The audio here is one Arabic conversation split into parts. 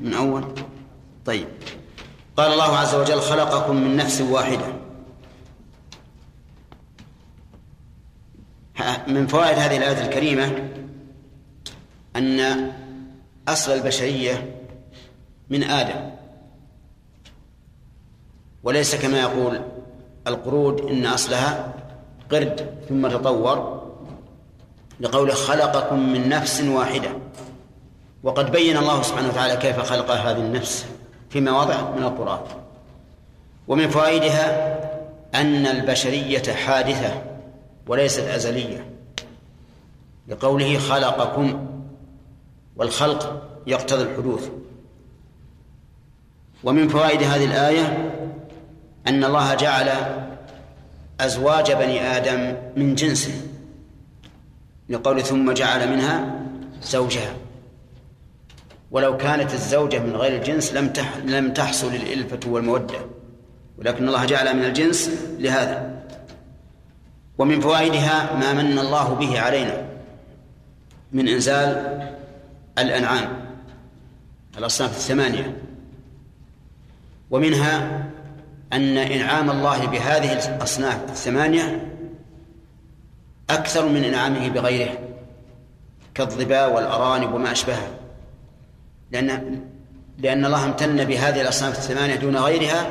من أول؟ طيب. قال الله عز وجل خلقكم من نفس واحدة. من فوائد هذه الآية الكريمة أن أصل البشرية من آدم. وليس كما يقول القرود إن أصلها قرد ثم تطور لقوله خلقكم من نفس واحدة. وقد بين الله سبحانه وتعالى كيف خلق هذه النفس في مواضع من القرآن. ومن فوائدها أن البشرية حادثة وليست أزلية. لقوله خلقكم والخلق يقتضي الحدوث. ومن فوائد هذه الآية أن الله جعل أزواج بني آدم من جنسه. لقول ثم جعل منها زوجها. ولو كانت الزوجة من غير الجنس لم لم تحصل الإلفة والمودة. ولكن الله جعل من الجنس لهذا. ومن فوائدها ما من الله به علينا من إنزال الأنعام الأصناف الثمانية. ومنها أن إنعام الله بهذه الأصناف الثمانية أكثر من إنعامه بغيره كالظباء والأرانب وما أشبهها. لأن لأن الله امتن بهذه الأصناف الثمانية دون غيرها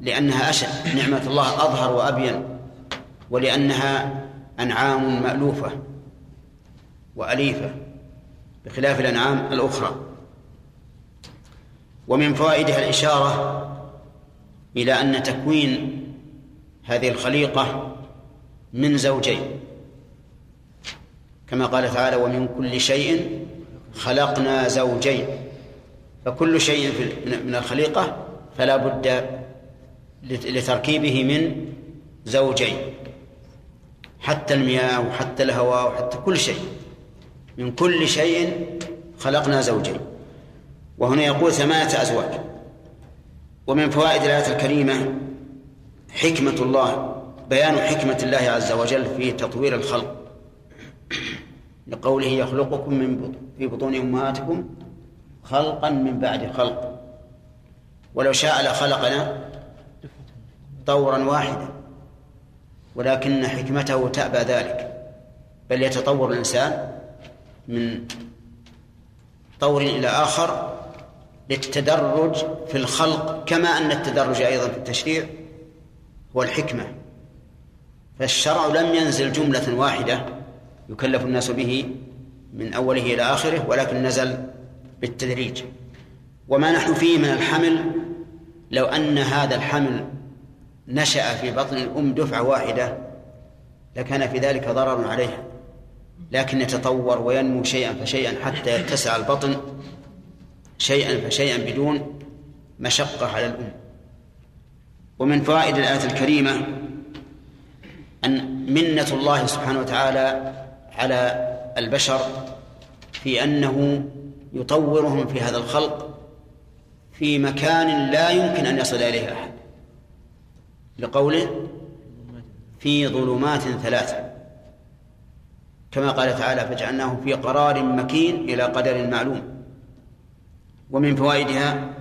لأنها أشد. نعمة الله أظهر وأبين ولأنها أنعام مألوفة وأليفة بخلاف الأنعام الأخرى. ومن فوائدها الإشارة إلى أن تكوين هذه الخليقة من زوجين كما قال تعالى ومن كل شيء خلقنا زوجين. فكل شيء من الخليقة فلا بد لتركيبه من زوجين. حتى المياه وحتى الهواء وحتى كل شيء. من كل شيء خلقنا زوجين. وهنا يقول ثمانية أزواج. ومن فوائد الآية الكريمة حكمة الله بيان حكمة الله عز وجل في تطوير الخلق. لقوله يخلقكم من في بطون أمهاتكم خلقا من بعد خلق. ولو شاء لخلقنا طورا واحدا ولكن حكمته تأبى ذلك. بل يتطور الإنسان من طور إلى آخر للتدرج في الخلق كما أن التدرج أيضا في التشريع هو الحكمة. فالشرع لم ينزل جملة واحدة يكلف الناس به من أوله إلى آخره ولكن نزل بالتدريج. وما نحن فيه من الحمل لو أن هذا الحمل نشأ في بطن الأم دفعة واحدة لكان في ذلك ضرر عليها. لكن يتطور وينمو شيئا فشيئا حتى يتسع البطن شيئا فشيئا بدون مشقة على الأم. ومن فوائد الآية الكريمة أن منة الله سبحانه وتعالى على البشر في أنه يطورهم في هذا الخلق في مكان لا يمكن أن يصل إليه أحد. لقوله في ظلمات ثلاثة. كما قال تعالى فجعلناه في قرار مكين إلى قدر معلوم. ومن فوائدها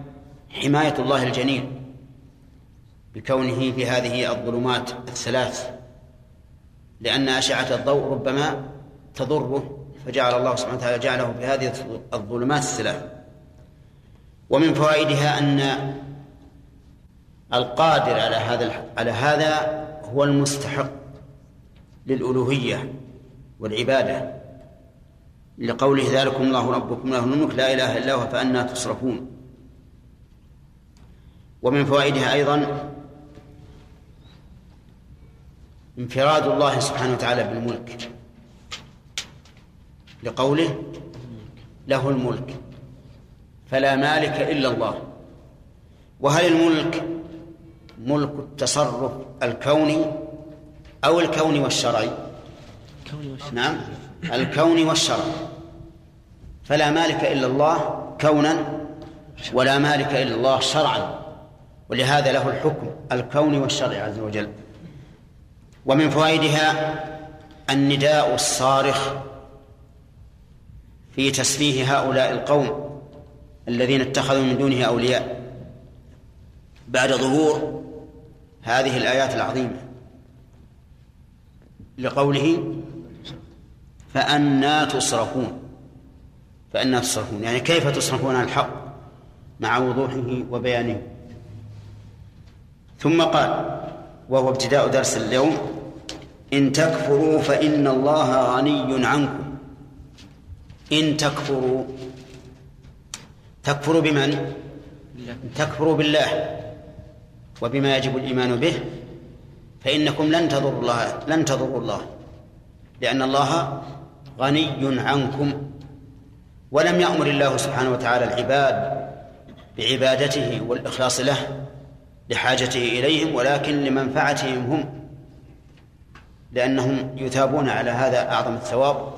حماية الله الجنين بكونه في هذه الظلمات الثلاث. لأن أشعة الضوء ربما تضره فجعل الله سبحانه وتعالى جعله في هذه الظلمات الثلاث ومن فوائدها أن القادر على هذا على هذا هو المستحق للألوهية والعبادة. لقوله ذلكم الله ربكم له الملك لا إله إلا هو فأنا تصرفون. ومن فوائدها أيضا انفراد الله سبحانه وتعالى بالملك. لقوله له الملك فلا مالك إلا الله. وهل الملك ملك التصرف الكوني أو الكوني والشرعي؟ نعم الكوني والشرعي فلا مالك إلا الله كونا ولا مالك إلا الله شرعا. ولهذا له الحكم الكوني والشرعي عز وجل. ومن فوائدها النداء الصارخ في تسفيه هؤلاء القوم الذين اتخذوا من دونه أولياء. بعد ظهور هذه الآيات العظيمة. لقوله فأنا تصرفون. فأنا تصرفون يعني كيف تصرفون عن الحق مع وضوحه وبيانه. ثم قال وهو ابتداء درس اليوم إن تكفروا فإن الله غني عنكم. إن تكفروا. تكفروا بمن؟ تكفروا بالله وبما يجب الإيمان به فإنكم لن تضروا الله لن تضروا الله لأن الله غني عنكم ولم يأمر الله سبحانه وتعالى العباد بعبادته والإخلاص له لحاجته إليهم ولكن لمنفعتهم هم لأنهم يثابون على هذا أعظم الثواب.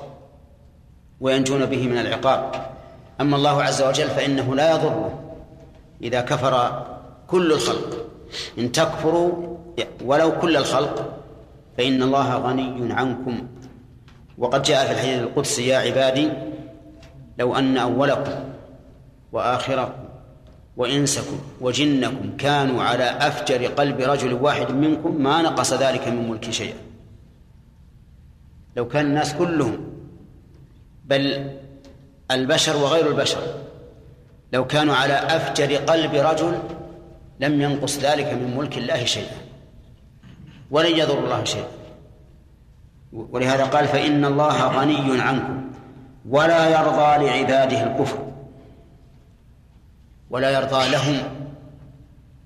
وينجون به من العقاب. أما الله عز وجل فإنه لا يضره إذا كفر كل الخلق. إن تكفروا ولو كل الخلق فإن الله غني عنكم. وقد جاء في الحديث القدسي يا عبادي لو أن أولكم وآخركم وإنسكم وجنكم كانوا على أفجر قلب رجل واحد منكم ما نقص ذلك من ملك شيئا. لو كان الناس كلهم بل البشر وغير البشر. لو كانوا على أفجر قلب رجل لم ينقص ذلك من ملك الله شيئا ولن يضر الله شيئا. ولهذا قال فإن الله غني عنكم ولا يرضى لعباده الكفر. ولا يرضى لهم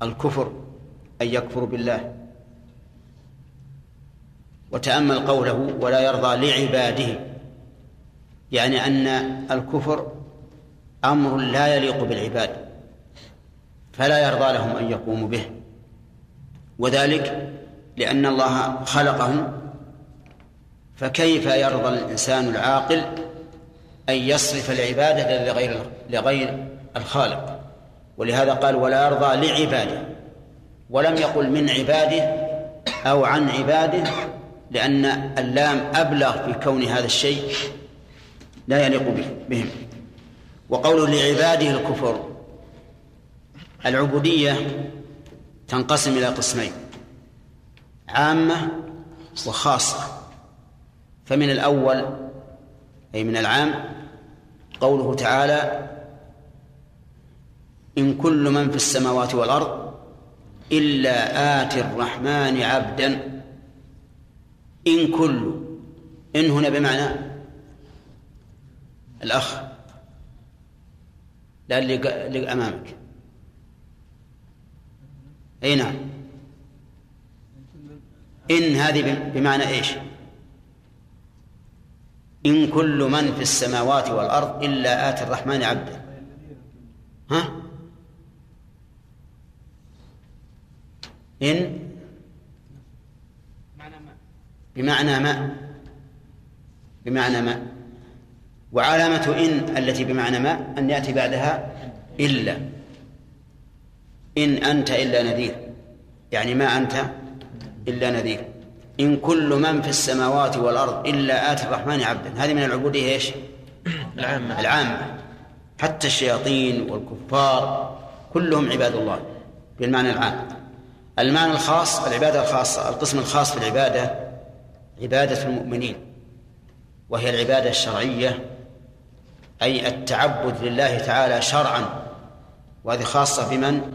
الكفر أن يكفروا بالله. وتأمل قوله ولا يرضى لعباده يعني أن الكفر أمر لا يليق بالعباد فلا يرضى لهم أن يقوموا به. وذلك لأن الله خلقهم فكيف يرضى الإنسان العاقل أن يصرف العبادة لغير لغير الخالق؟ ولهذا قال ولا يرضى لعباده. ولم يقل من عباده أو عن عباده لأن اللام أبلغ في كون هذا الشيء لا يليق بهم. وقوله لعباده الكفر العبودية تنقسم إلى قسمين عامة وخاصة. فمن الأول أي من العام قوله تعالى إن كل من في السماوات والأرض إلا آتي الرحمن عبدا. إن كل إن هنا بمعنى الأخ. لا اللي أمامك. أي نعم. إن هذه بمعنى إيش؟ إن كل من في السماوات والأرض إلا آتي الرحمن عبدا ها؟ إن؟ بمعنى ما. بمعنى ما. وعلامة إن التي بمعنى ما أن يأتي بعدها إلا. إن أنت إلا نذير. يعني ما أنت إلا نذير. إن كل من في السماوات والأرض إلا آتي الرحمن عبدا. هذه من العبودية إيش؟ العامة. العامة. حتى الشياطين والكفار كلهم عباد الله بالمعنى العام. المعنى الخاص العبادة الخاصة القسم الخاص في العبادة عبادة المؤمنين وهي العبادة الشرعية أي التعبد لله تعالى شرعا وهذه خاصة بمن؟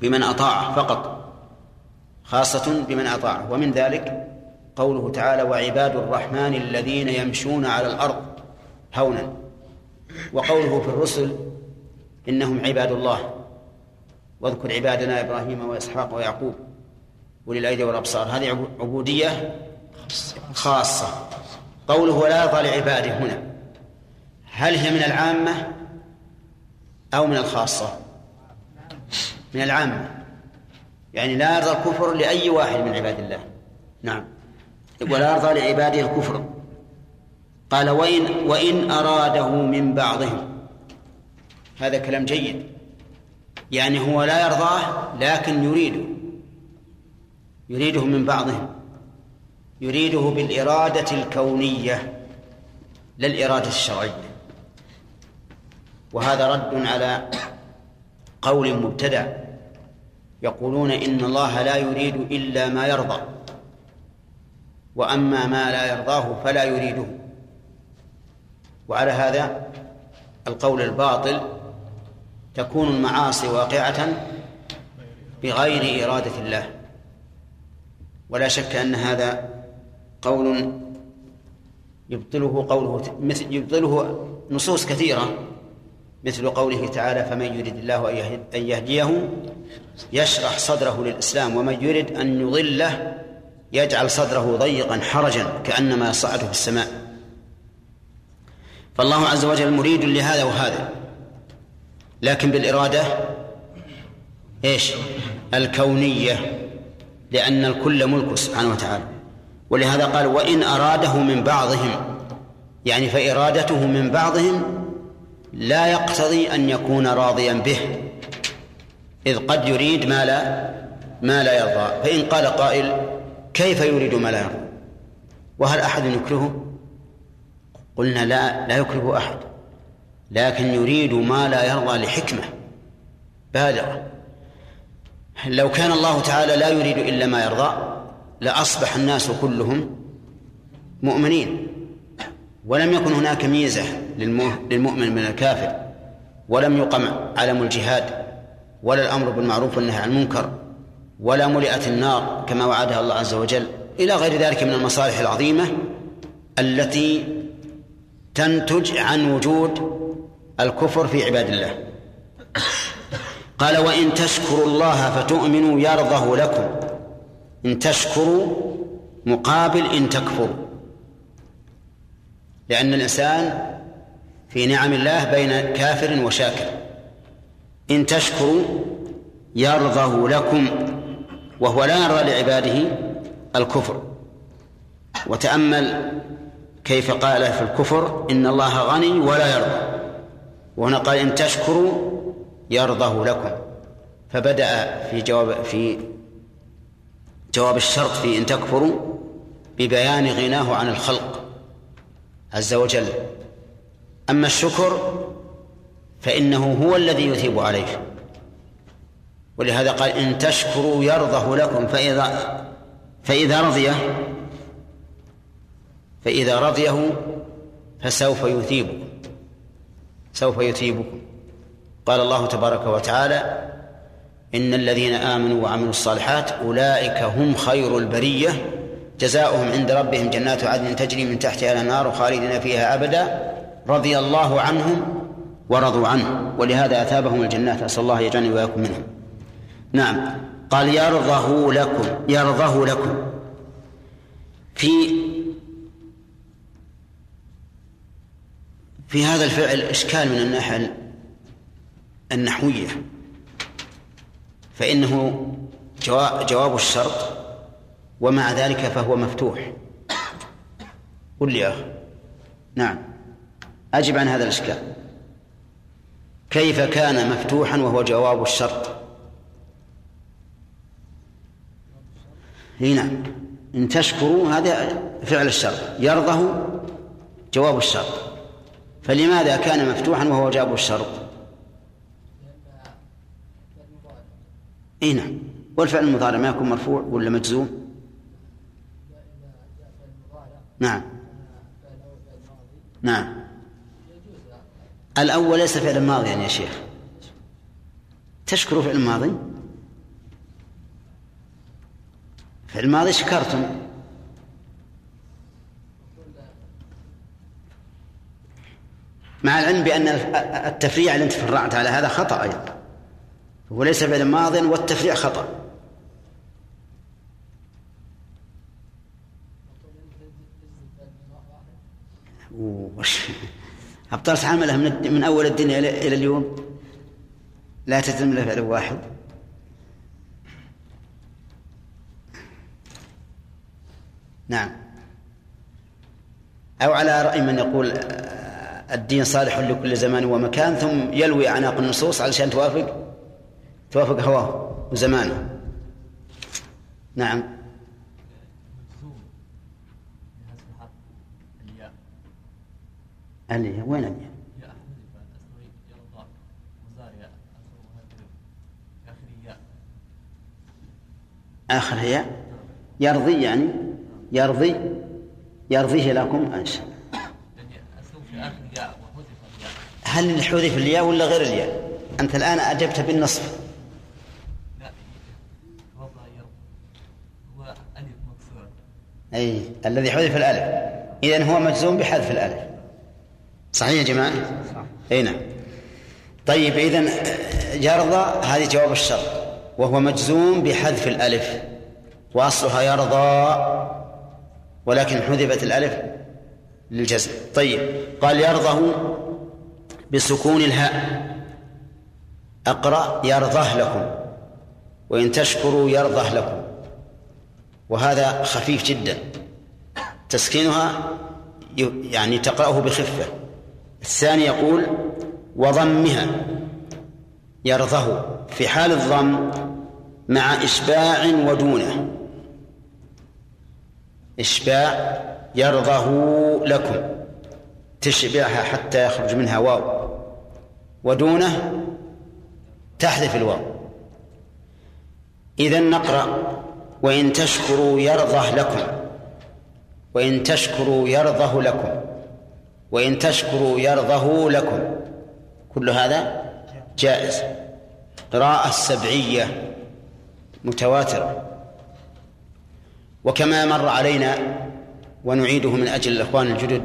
بمن أطاعه فقط. خاصة بمن أطاعه. ومن ذلك قوله تعالى وعباد الرحمن الذين يمشون على الأرض هونا وقوله في الرسل إنهم عباد الله واذكر عبادنا إبراهيم وإسحاق ويعقوب أولي الأيدي والأبصار. هذه عبودية خاصة. قوله ولا يرضى لعباده هنا. هل هي من العامة أو من الخاصة؟ من العامة. يعني لا يرضى الكفر لأي واحد من عباد الله. نعم. ولا يرضى لعباده الكفر. قال وإن وإن أراده من بعضهم. هذا كلام جيد. يعني هو لا يرضاه لكن يريده. يريده من بعضهم. يريده بالإرادة الكونية لا الإرادة الشرعية وهذا رد على قول مبتدع يقولون إن الله لا يريد إلا ما يرضى. وأما ما لا يرضاه فلا يريده. وعلى هذا القول الباطل تكون المعاصي واقعة بغير إرادة الله. ولا شك أن هذا قول يبطله قوله مثل يبطله نصوص كثيرة. مثل قوله تعالى فمن يريد الله أن يهديه يشرح صدره للإسلام ومن يريد أن يضله يجعل صدره ضيقا حرجا كأنما يصعد في السماء. فالله عز وجل مريد لهذا وهذا. لكن بالإرادة إيش؟ الكونية لأن الكل ملك سبحانه وتعالى. ولهذا قال وإن أراده من بعضهم يعني فإرادته من بعضهم لا يقتضي أن يكون راضيا به. إذ قد يريد ما لا ما لا يرضى. فإن قال قائل كيف يريد ما لا يرضى؟ وهل أحد يكرهه؟ قلنا لا لا يكره أحد. لكن يريد ما لا يرضى لحكمة بالغة. لو كان الله تعالى لا يريد إلا ما يرضى لأصبح الناس كلهم مؤمنين. ولم يكن هناك ميزة للمؤمن من الكافر ولم يقم علم الجهاد ولا الأمر بالمعروف والنهي عن المنكر ولا ملئت النار كما وعدها الله عز وجل إلى غير ذلك من المصالح العظيمة التي تنتج عن وجود الكفر في عباد الله. قال وإن تشكروا الله فتؤمنوا يرضه لكم إن تشكروا مقابل إن تكفروا. لأن الإنسان في نعم الله بين كافر وشاكر. إن تشكروا يرضه لكم وهو لا يرضى لعباده الكفر. وتأمل كيف قال في الكفر إن الله غني ولا يرضى. وهنا قال إن تشكروا يرضه لكم. فبدأ في جواب في جواب الشرط في إن تكفروا ببيان غناه عن الخلق. عز وجل. أما الشكر فإنه هو الذي يثيب عليه ولهذا قال إن تشكروا يرضه لكم فإذا فإذا رضيه فإذا رضيه فسوف يثيبكم سوف يثيبكم قال الله تبارك وتعالى إن الذين آمنوا وعملوا الصالحات أولئك هم خير البرية. جزاؤهم عند ربهم جنات عدن تجري من تحتها الأنهار خالدين فيها أبدا رضي الله عنهم ورضوا عنه ولهذا أثابهم الجنات. أسأل الله يجعلني وإياكم منهم. نعم. قال يرضه لكم يرضه لكم. في في هذا الفعل إشكال من الناحية النحوية فإنه جواب الشرط ومع ذلك فهو مفتوح. قل لي يا نعم. أجب عن هذا الإشكال. كيف كان مفتوحا وهو جواب الشرط؟ هنا. نعم إن تشكروا هذا فعل الشرط. يرضه جواب الشرط. فلماذا كان مفتوحا وهو جواب الشرط؟ اي نعم. والفعل المضارع ما يكون مرفوع ولا مجزوم؟ نعم. نعم. الأول ليس فعلا ماضيا يا شيخ. تشكر فعل ماضي؟ فعل ماضي شكرتم. مع العلم بأن التفريع اللي أنت فرعت على هذا خطأ أيضا. هو ليس فعلا ماضيا والتفريع خطأ. وش أبطلت من, من أول الدنيا إلى اليوم. لا تتم له فعل واحد نعم. أو على رأي من يقول الدين صالح لكل زمان ومكان ثم يلوي أعناق النصوص علشان توافق؟ توافق هواه وزمانه. نعم. أليا وين اللي آخر هي يرضي يعني يرضي يرضيه لكم أنشاء هل حذف الياء ولا غير الياء؟ أنت الآن أجبت بالنصف أي الذي حذف الألف. إذن هو مجزوم بحذف الألف. صحيح يا جماعة؟ صح. أي نعم. طيب إذن يرضى هذه جواب الشرط وهو مجزوم بحذف الألف. وأصلها يرضى ولكن حذفت الألف للجزم. طيب قال يرضه بسكون الهاء. أقرأ يرضه لكم. وإن تشكروا يرضه لكم. وهذا خفيف جدا. تسكينها يعني تقرأه بخفة. الثاني يقول وضمها يرضه في حال الضم مع إشباع ودونه. إشباع يرضه لكم تشبعها حتى يخرج منها واو. ودونه تحذف الواو. إذا نقرأ وإن تشكروا يرضه لكم وإن تشكروا يرضه لكم. وإن تشكروا يرضه لكم. كل هذا جائز. قراءة السبعية متواترة. وكما مر علينا ونعيده من أجل الإخوان الجدد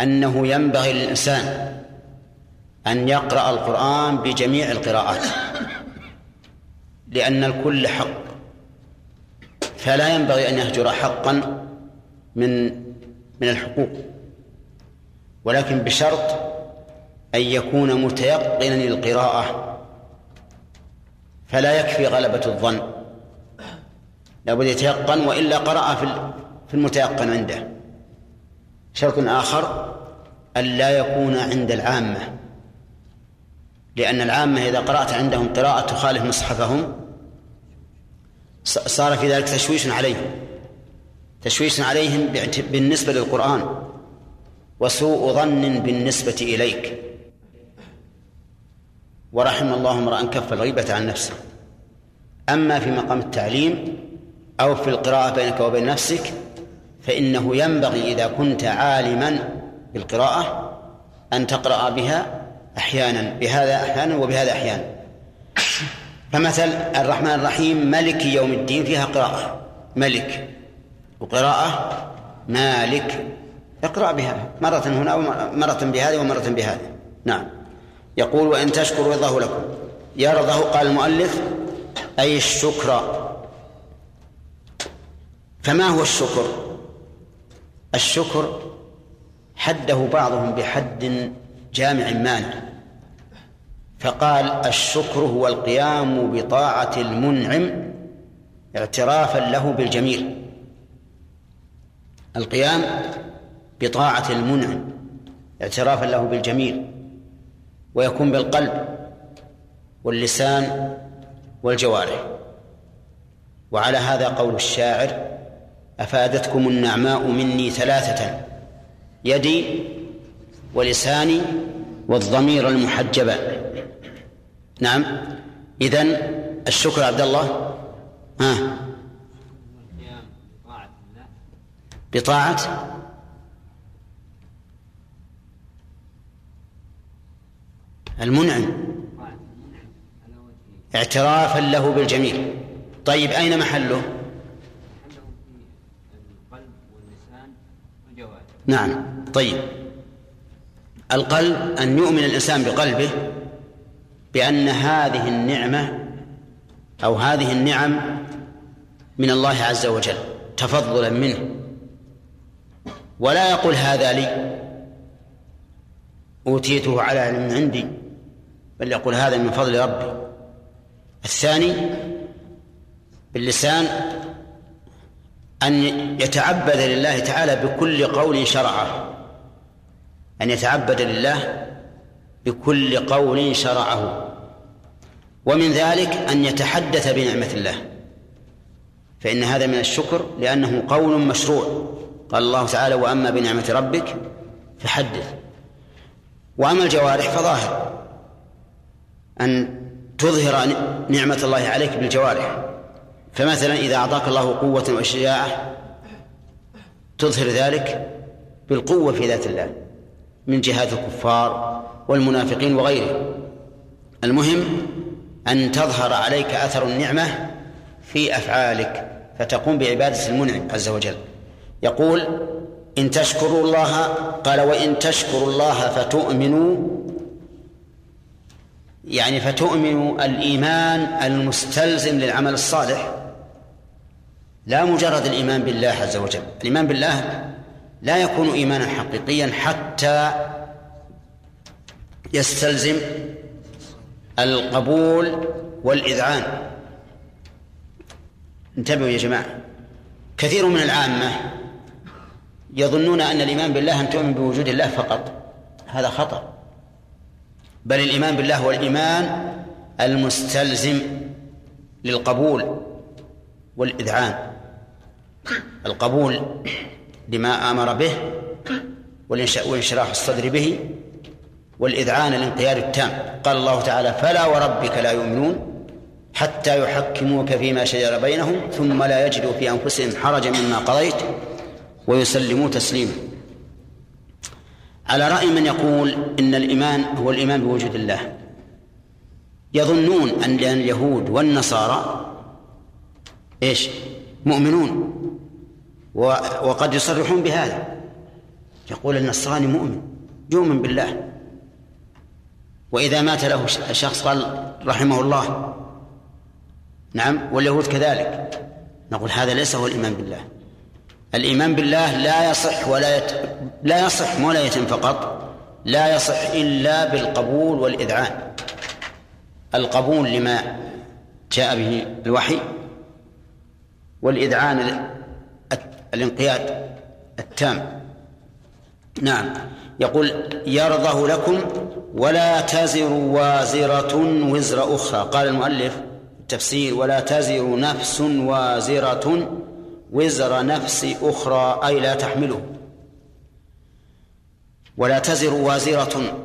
أنه ينبغي للإنسان أن يقرأ القرآن بجميع القراءات لأن الكل حق. فلا ينبغي أن يهجر حقا من من الحقوق. ولكن بشرط أن يكون متيقنا للقراءة فلا يكفي غلبة الظن. لابد يتيقن وإلا قرأ في المتيقن عنده. شرط آخر أن لا يكون عند العامة لأن العامة إذا قرأت عندهم قراءة تخالف مصحفهم صار في ذلك تشويش عليهم. تشويش عليهم بالنسبة للقرآن. وسوء ظن بالنسبة إليك. ورحم الله امرأ كف الغيبة عن نفسه. أما في مقام التعليم أو في القراءة بينك وبين نفسك فإنه ينبغي إذا كنت عالما بالقراءة أن تقرأ بها أحيانا بهذا أحيانا وبهذا أحيانا فمثل الرحمن الرحيم ملك يوم الدين فيها قراءة. ملك. وقراءة مالك. اقرأ بها مرة هنا ومرة بهذه ومرة بهذه. نعم. يقول وإن تشكروا يرضه لكم. يرضه قال المؤلف أي الشكر. فما هو الشكر؟ الشكر حده بعضهم بحد جامع مانع فقال الشكر هو القيام بطاعة المنعم اعترافا له بالجميل. القيام بطاعة المنعم اعترافا له بالجميل ويكون بالقلب واللسان والجوارح. وعلى هذا قول الشاعر أفادتكم النعماء مني ثلاثة يدي ولساني والضمير المحجبة. نعم إذن الشكر عبد الله. ها. بطاعة المنعم اعترافا له بالجميل طيب أين محله؟ نعم طيب. القلب أن يؤمن الإنسان بقلبه بأن هذه النعمة أو هذه النعم من الله عز وجل تفضلا منه. ولا يقول هذا لي. أوتيته على علم عندي بل يقول هذا من فضل ربي. الثاني باللسان أن يتعبد لله تعالى بكل قول شرعه. أن يتعبد لله بكل قول شرعه. ومن ذلك أن يتحدث بنعمة الله. فإن هذا من الشكر لأنه قول مشروع. قال الله تعالى وأما بنعمة ربك فحدث. وأما الجوارح فظاهر. أن تظهر نعمة الله عليك بالجوارح. فمثلا إذا أعطاك الله قوة وشجاعة تظهر ذلك بالقوة في ذات الله من جهات الكفار والمنافقين وغيرهم المهم أن تظهر عليك أثر النعمة في أفعالك فتقوم بعبادة المنعم عز وجل. يقول إن تشكروا الله قال وإن تشكروا الله فتؤمنوا. يعني فتؤمنوا الإيمان المستلزم للعمل الصالح لا مجرد الإيمان بالله عز وجل. الإيمان بالله لا يكون إيمانا حقيقيا حتى يستلزم القبول والإذعان. انتبهوا يا جماعة كثير من العامة يظنون أن الإيمان بالله أن تؤمن بوجود الله فقط. هذا خطأ. بل الإيمان بالله هو الإيمان المستلزم للقبول والإذعان. القبول لما آمر به وانشراح الصدر به والإذعان الانقياد التام. قال الله تعالى فلا وربك لا يؤمنون حتى يحكموك فيما شجر بينهم ثم لا يجدوا في أنفسهم حرجا مما قضيت ويسلموا تسليما على رأي من يقول إن الإيمان هو الإيمان بوجود الله. يظنون أن اليهود والنصارى إيش؟ مؤمنون. وقد يصرحون بهذا. يقول النصراني مؤمن يؤمن بالله. وإذا مات له شخص قال رحمه الله. نعم واليهود كذلك. نقول هذا ليس هو الإيمان بالله. الإيمان بالله لا يصح ولا يت... لا يصح ولا يتم فقط لا يصح إلا بالقبول والإذعان. القبول لما جاء به الوحي والإذعان الانقياد التام. نعم. يقول يرضه لكم ولا تزر وازرة وزر أخرى. قال المؤلف التفسير ولا تزر نفس وازرة وزر نفس أخرى أي لا تحمله. ولا تزر وازرة.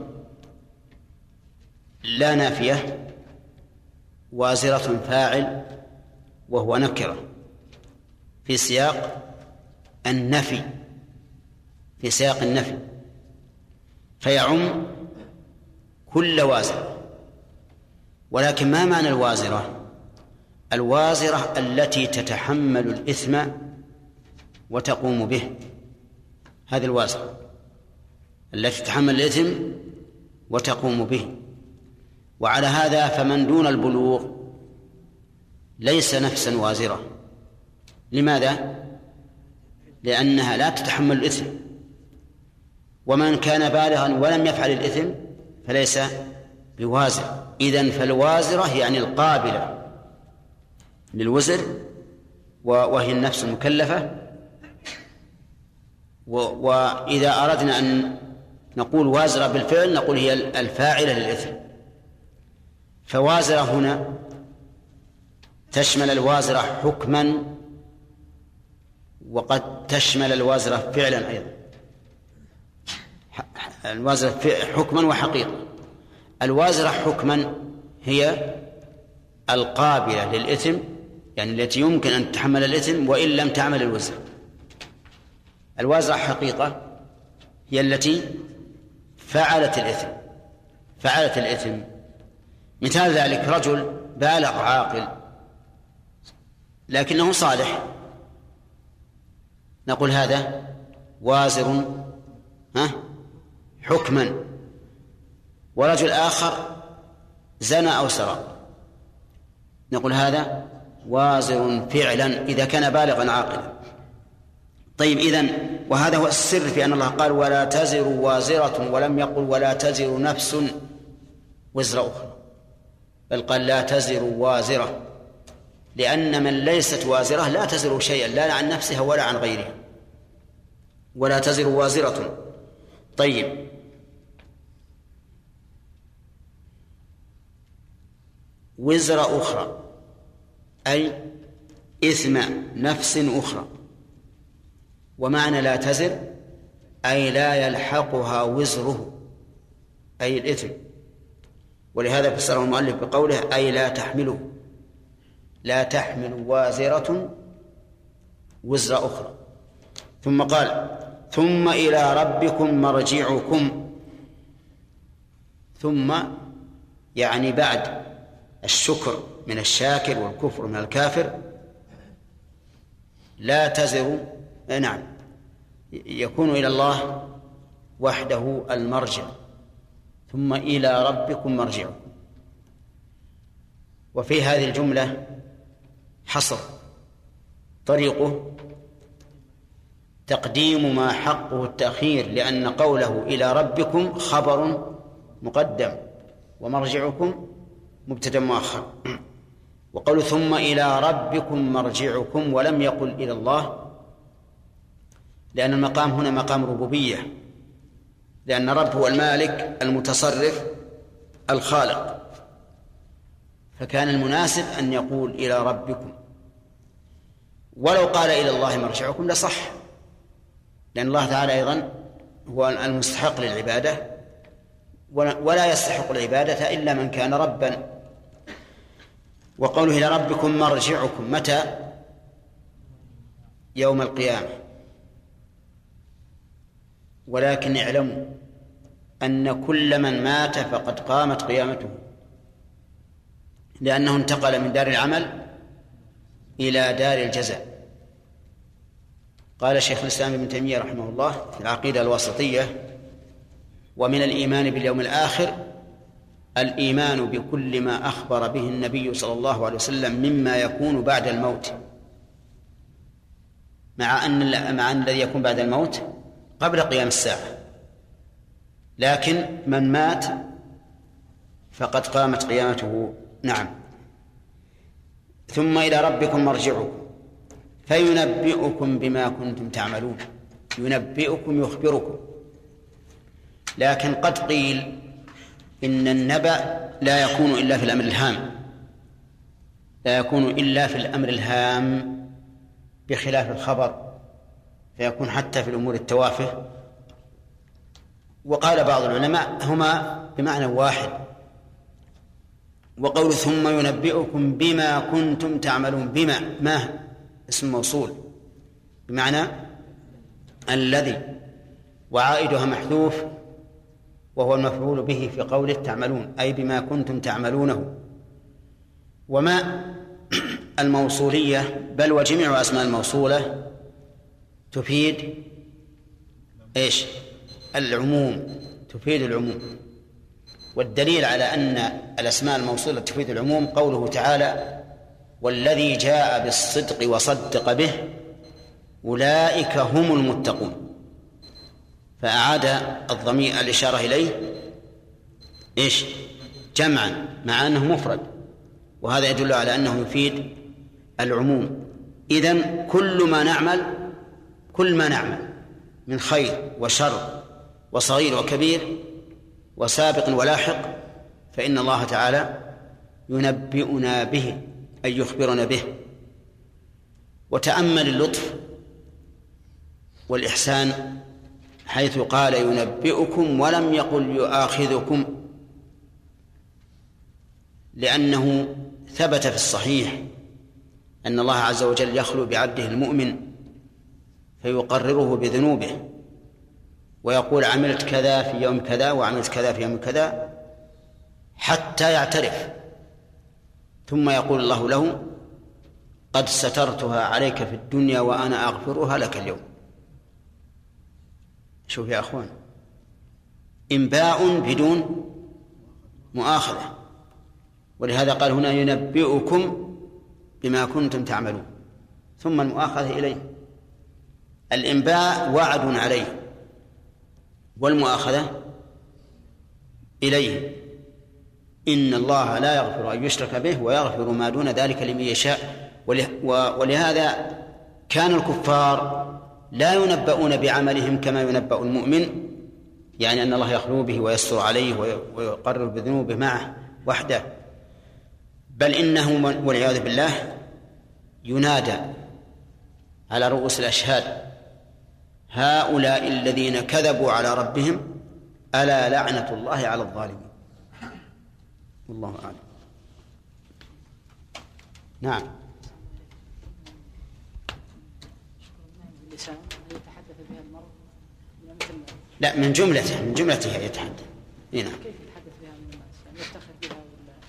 لا نافية. وازرة فاعل وهو نكرة. في سياق النفي. في سياق النفي. فيعم كل وازر ولكن ما معنى الوازرة؟ الوازرة التي تتحمل الإثم وتقوم به. هذه الوازرة التي تتحمل الإثم وتقوم به. وعلى هذا فمن دون البلوغ ليس نفسا وازرة. لماذا؟ لأنها لا تتحمل الإثم. ومن كان بالغا ولم يفعل الإثم فليس بوازر إذن فالوازرة يعني القابلة. للوزر وهي النفس المكلفة. وإذا أردنا أن نقول وازرة بالفعل نقول هي الفاعلة للإثم. فوازرة هنا تشمل الوازرة حكما وقد تشمل الوازرة فعلا أيضا. الوازرة حكما وحقيقة. الوازرة حكما هي القابلة للإثم يعني التي يمكن أن تتحمل الإثم وإن لم تعمل الوزر الوازرة حقيقة هي التي فعلت الإثم. فعلت الإثم. مثال ذلك رجل بالغ عاقل لكنه صالح. نقول هذا وازر ها حكما. ورجل آخر زنى أو سرق. نقول هذا وازر فعلا إذا كان بالغا عاقلا. طيب إذن وهذا هو السر في أن الله قال ولا تزر وازرة ولم يقل ولا تزر نفس وزر أخرى. بل قال لا تزر وازرة لأن من ليست وازرة لا تزر شيئا لا عن نفسها ولا عن غيرها. ولا تزر وازرة. طيب. وزر أخرى. أي إثم نفس أخرى. ومعنى لا تزر أي لا يلحقها وزره أي الإثم. ولهذا فسره المؤلف بقوله أي لا تحملوا لا تحمل وازرة وزر أخرى. ثم قال ثم إلى ربكم مرجعكم. ثم يعني بعد. الشكر من الشاكر والكفر من الكافر. لا تزر نعم يكون إلى الله وحده المرجع ثم إلى ربكم مرجعكم. وفي هذه الجملة حصر طريقه تقديم ما حقه التأخير لأن قوله إلى ربكم خبر مقدم ومرجعكم مبتدا مؤخر. وقول ثم إلى ربكم مرجعكم ولم يقل إلى الله لأن المقام هنا مقام ربوبية لأن رب هو المالك المتصرف الخالق. فكان المناسب أن يقول إلى ربكم. ولو قال إلى الله مرجعكم لصح لأن الله تعالى أيضا هو المستحق للعبادة ولا يستحق العبادة إلا من كان ربا. وقوله إلى ربكم مرجعكم متى؟ يوم القيامة. ولكن اعلموا أن كل من مات فقد قامت قيامته لأنه انتقل من دار العمل إلى دار الجزاء. قال شيخ الإسلام ابن تيمية رحمه الله في العقيدة الوسطية ومن الإيمان باليوم الآخر الإيمان بكل ما أخبر به النبي صلى الله عليه وسلم مما يكون بعد الموت. مع أن مع أن الذي يكون بعد الموت قبل قيام الساعة. لكن من مات فقد قامت قيامته. نعم. ثم إلى ربكم مرجعكم. فينبئكم بما كنتم تعملون. ينبئكم يخبركم. لكن قد قيل إن النبأ لا يكون إلا في الأمر الهام. لا يكون إلا في الأمر الهام بخلاف الخبر فيكون حتى في الأمور التوافه. وقال بعض العلماء هما بمعنى واحد. وقول ثم ينبئكم بما كنتم تعملون بما ما اسم موصول. بمعنى الذي وعائدها محذوف وهو المفعول به في قوله تعملون أي بما كنتم تعملونه. وما الموصولية بل وجميع أسماء الموصولة تفيد إيش؟ العموم تفيد العموم. والدليل على أن الأسماء الموصولة تفيد العموم قوله تعالى والذي جاء بالصدق وصدق به أولئك هم المتقون فأعاد الضمير الإشارة إليه. إيش؟ جمعا مع أنه مفرد. وهذا يدل على أنه يفيد العموم. إذن كل ما نعمل كل ما نعمل من خير وشر وصغير وكبير وسابق ولاحق فإن الله تعالى ينبئنا به أي يخبرنا به. وتأمل اللطف والإحسان حيث قال ينبئكم ولم يقل يؤاخذكم لأنه ثبت في الصحيح أن الله عز وجل يخلو بعبده المؤمن فيقرره بذنوبه ويقول عملت كذا في يوم كذا وعملت كذا في يوم كذا حتى يعترف. ثم يقول الله له قد سترتها عليك في الدنيا وأنا أغفرها لك اليوم. شوف يا أخوان إنباء بدون مؤاخذة. ولهذا قال هنا ينبئكم بما كنتم تعملون. ثم المؤاخذة إليه. الإنباء وعد عليه والمؤاخذة إليه. إن الله لا يغفر أن يشرك به ويغفر ما دون ذلك لمن يشاء. ولهذا كان الكفار لا ينبؤون بعملهم كما ينبأ المؤمن يعني أن الله يخلو به ويستر عليه ويقرر بذنوبه معه وحده. بل إنه والعياذ بالله ينادى على رؤوس الأشهاد هؤلاء الذين كذبوا على ربهم ألا لعنة الله على الظالمين؟ والله أعلم. نعم. لا من جملته من جملتها يتحدث. هنا نعم. كيف يتحدث بها من الناس؟ يعني يفتخر بها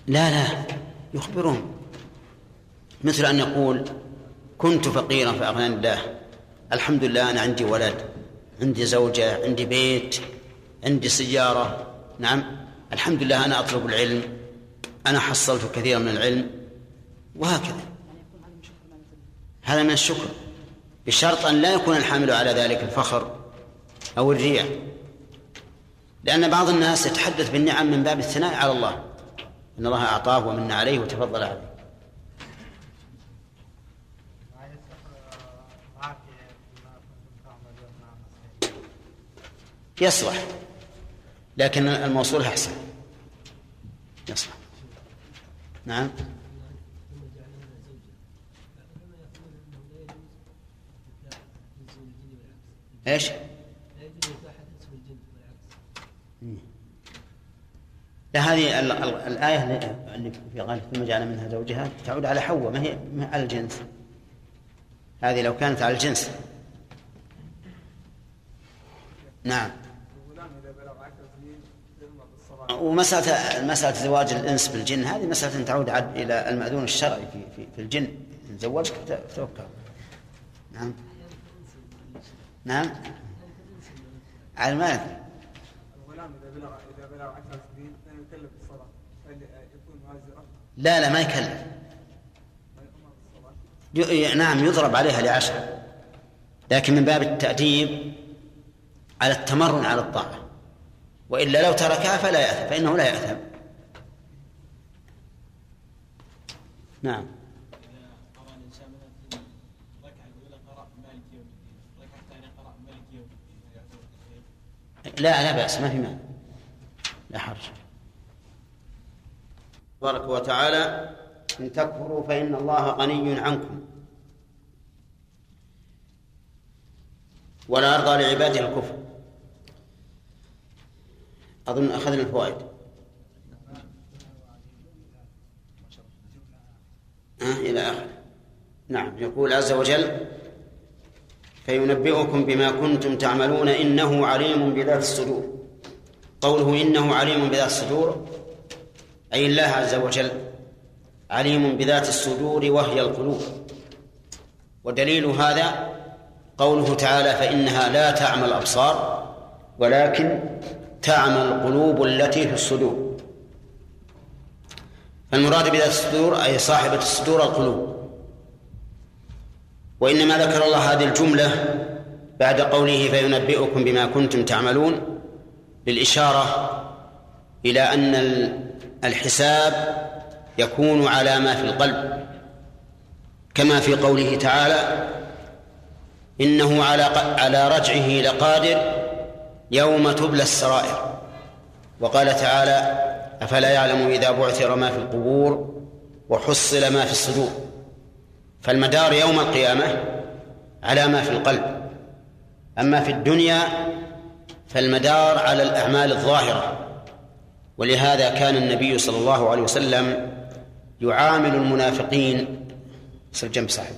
ولا؟ لا لا يخبرون. مثل أن يقول كنت فقيرا فأغناني الله. الحمد لله أنا عندي ولد عندي زوجة عندي بيت عندي سيارة. نعم. الحمد لله أنا أطلب العلم. أنا حصلت كثيرا من العلم. وهكذا. هذا من الشكر. بشرط أن لا يكون الحامل على ذلك الفخر. أو الرياء لأن بعض الناس يتحدث بالنعم من باب الثناء على الله. أن الله أعطاه ومن عليه وتفضل عليه. يصلح. لكن الموصول أحسن. يصلح. نعم. إيش؟ لا هذه الآية اللي في غالب ثم جعل منها زوجها تعود على حواء ما هي على الجنس. هذه لو كانت على الجنس. نعم. ومسألة مسألة زواج الإنس بالجن هذه مسألة تعود إلى المأذون الشرعي في في, في الجن. إن زوجك توكل. نعم. نعم. على ما الغلام إذا بلغ إذا بلغ 10 سنين لا يكلف بالصلاة يكون مازرا لا لا ما يكلف نعم يضرب عليها لعشر. لكن من باب التأديب على التمرن على الطاعة. وإلا لو تركها فلا يأثم فإنه لا يأثم. نعم. لا لا بأس ما في مانع. لا حرج. تبارك وتعالى إن تكفروا فإن الله غني عنكم. ولا يرضى لعباده الكفر. أظن أخذنا الفوائد. آه إلى آخر. نعم يقول عز وجل فينبئكم بما كنتم تعملون إنه عليم بذات الصدور. قوله إنه عليم بذات الصدور أي الله عز وجل عليم بذات الصدور وهي القلوب. ودليل هذا قوله تعالى فإنها لا تعمى الأبصار ولكن تعمى القلوب التي في الصدور. فالمراد بذات الصدور أي صاحبة الصدور القلوب. وإنما ذكر الله هذه الجملة بعد قوله فينبئكم بما كنتم تعملون للإشارة إلى أن الحساب يكون على ما في القلب كما في قوله تعالى إنه على على رجعه لقادر يوم تبلى السرائر. وقال تعالى أفلا يعلم إذا بعثر ما في القبور وحصل ما في الصدور. فالمدار يوم القيامة على ما في القلب. أما في الدنيا فالمدار على الأعمال الظاهرة. ولهذا كان النبي صلى الله عليه وسلم يعامل المنافقين صل جنب صاحب.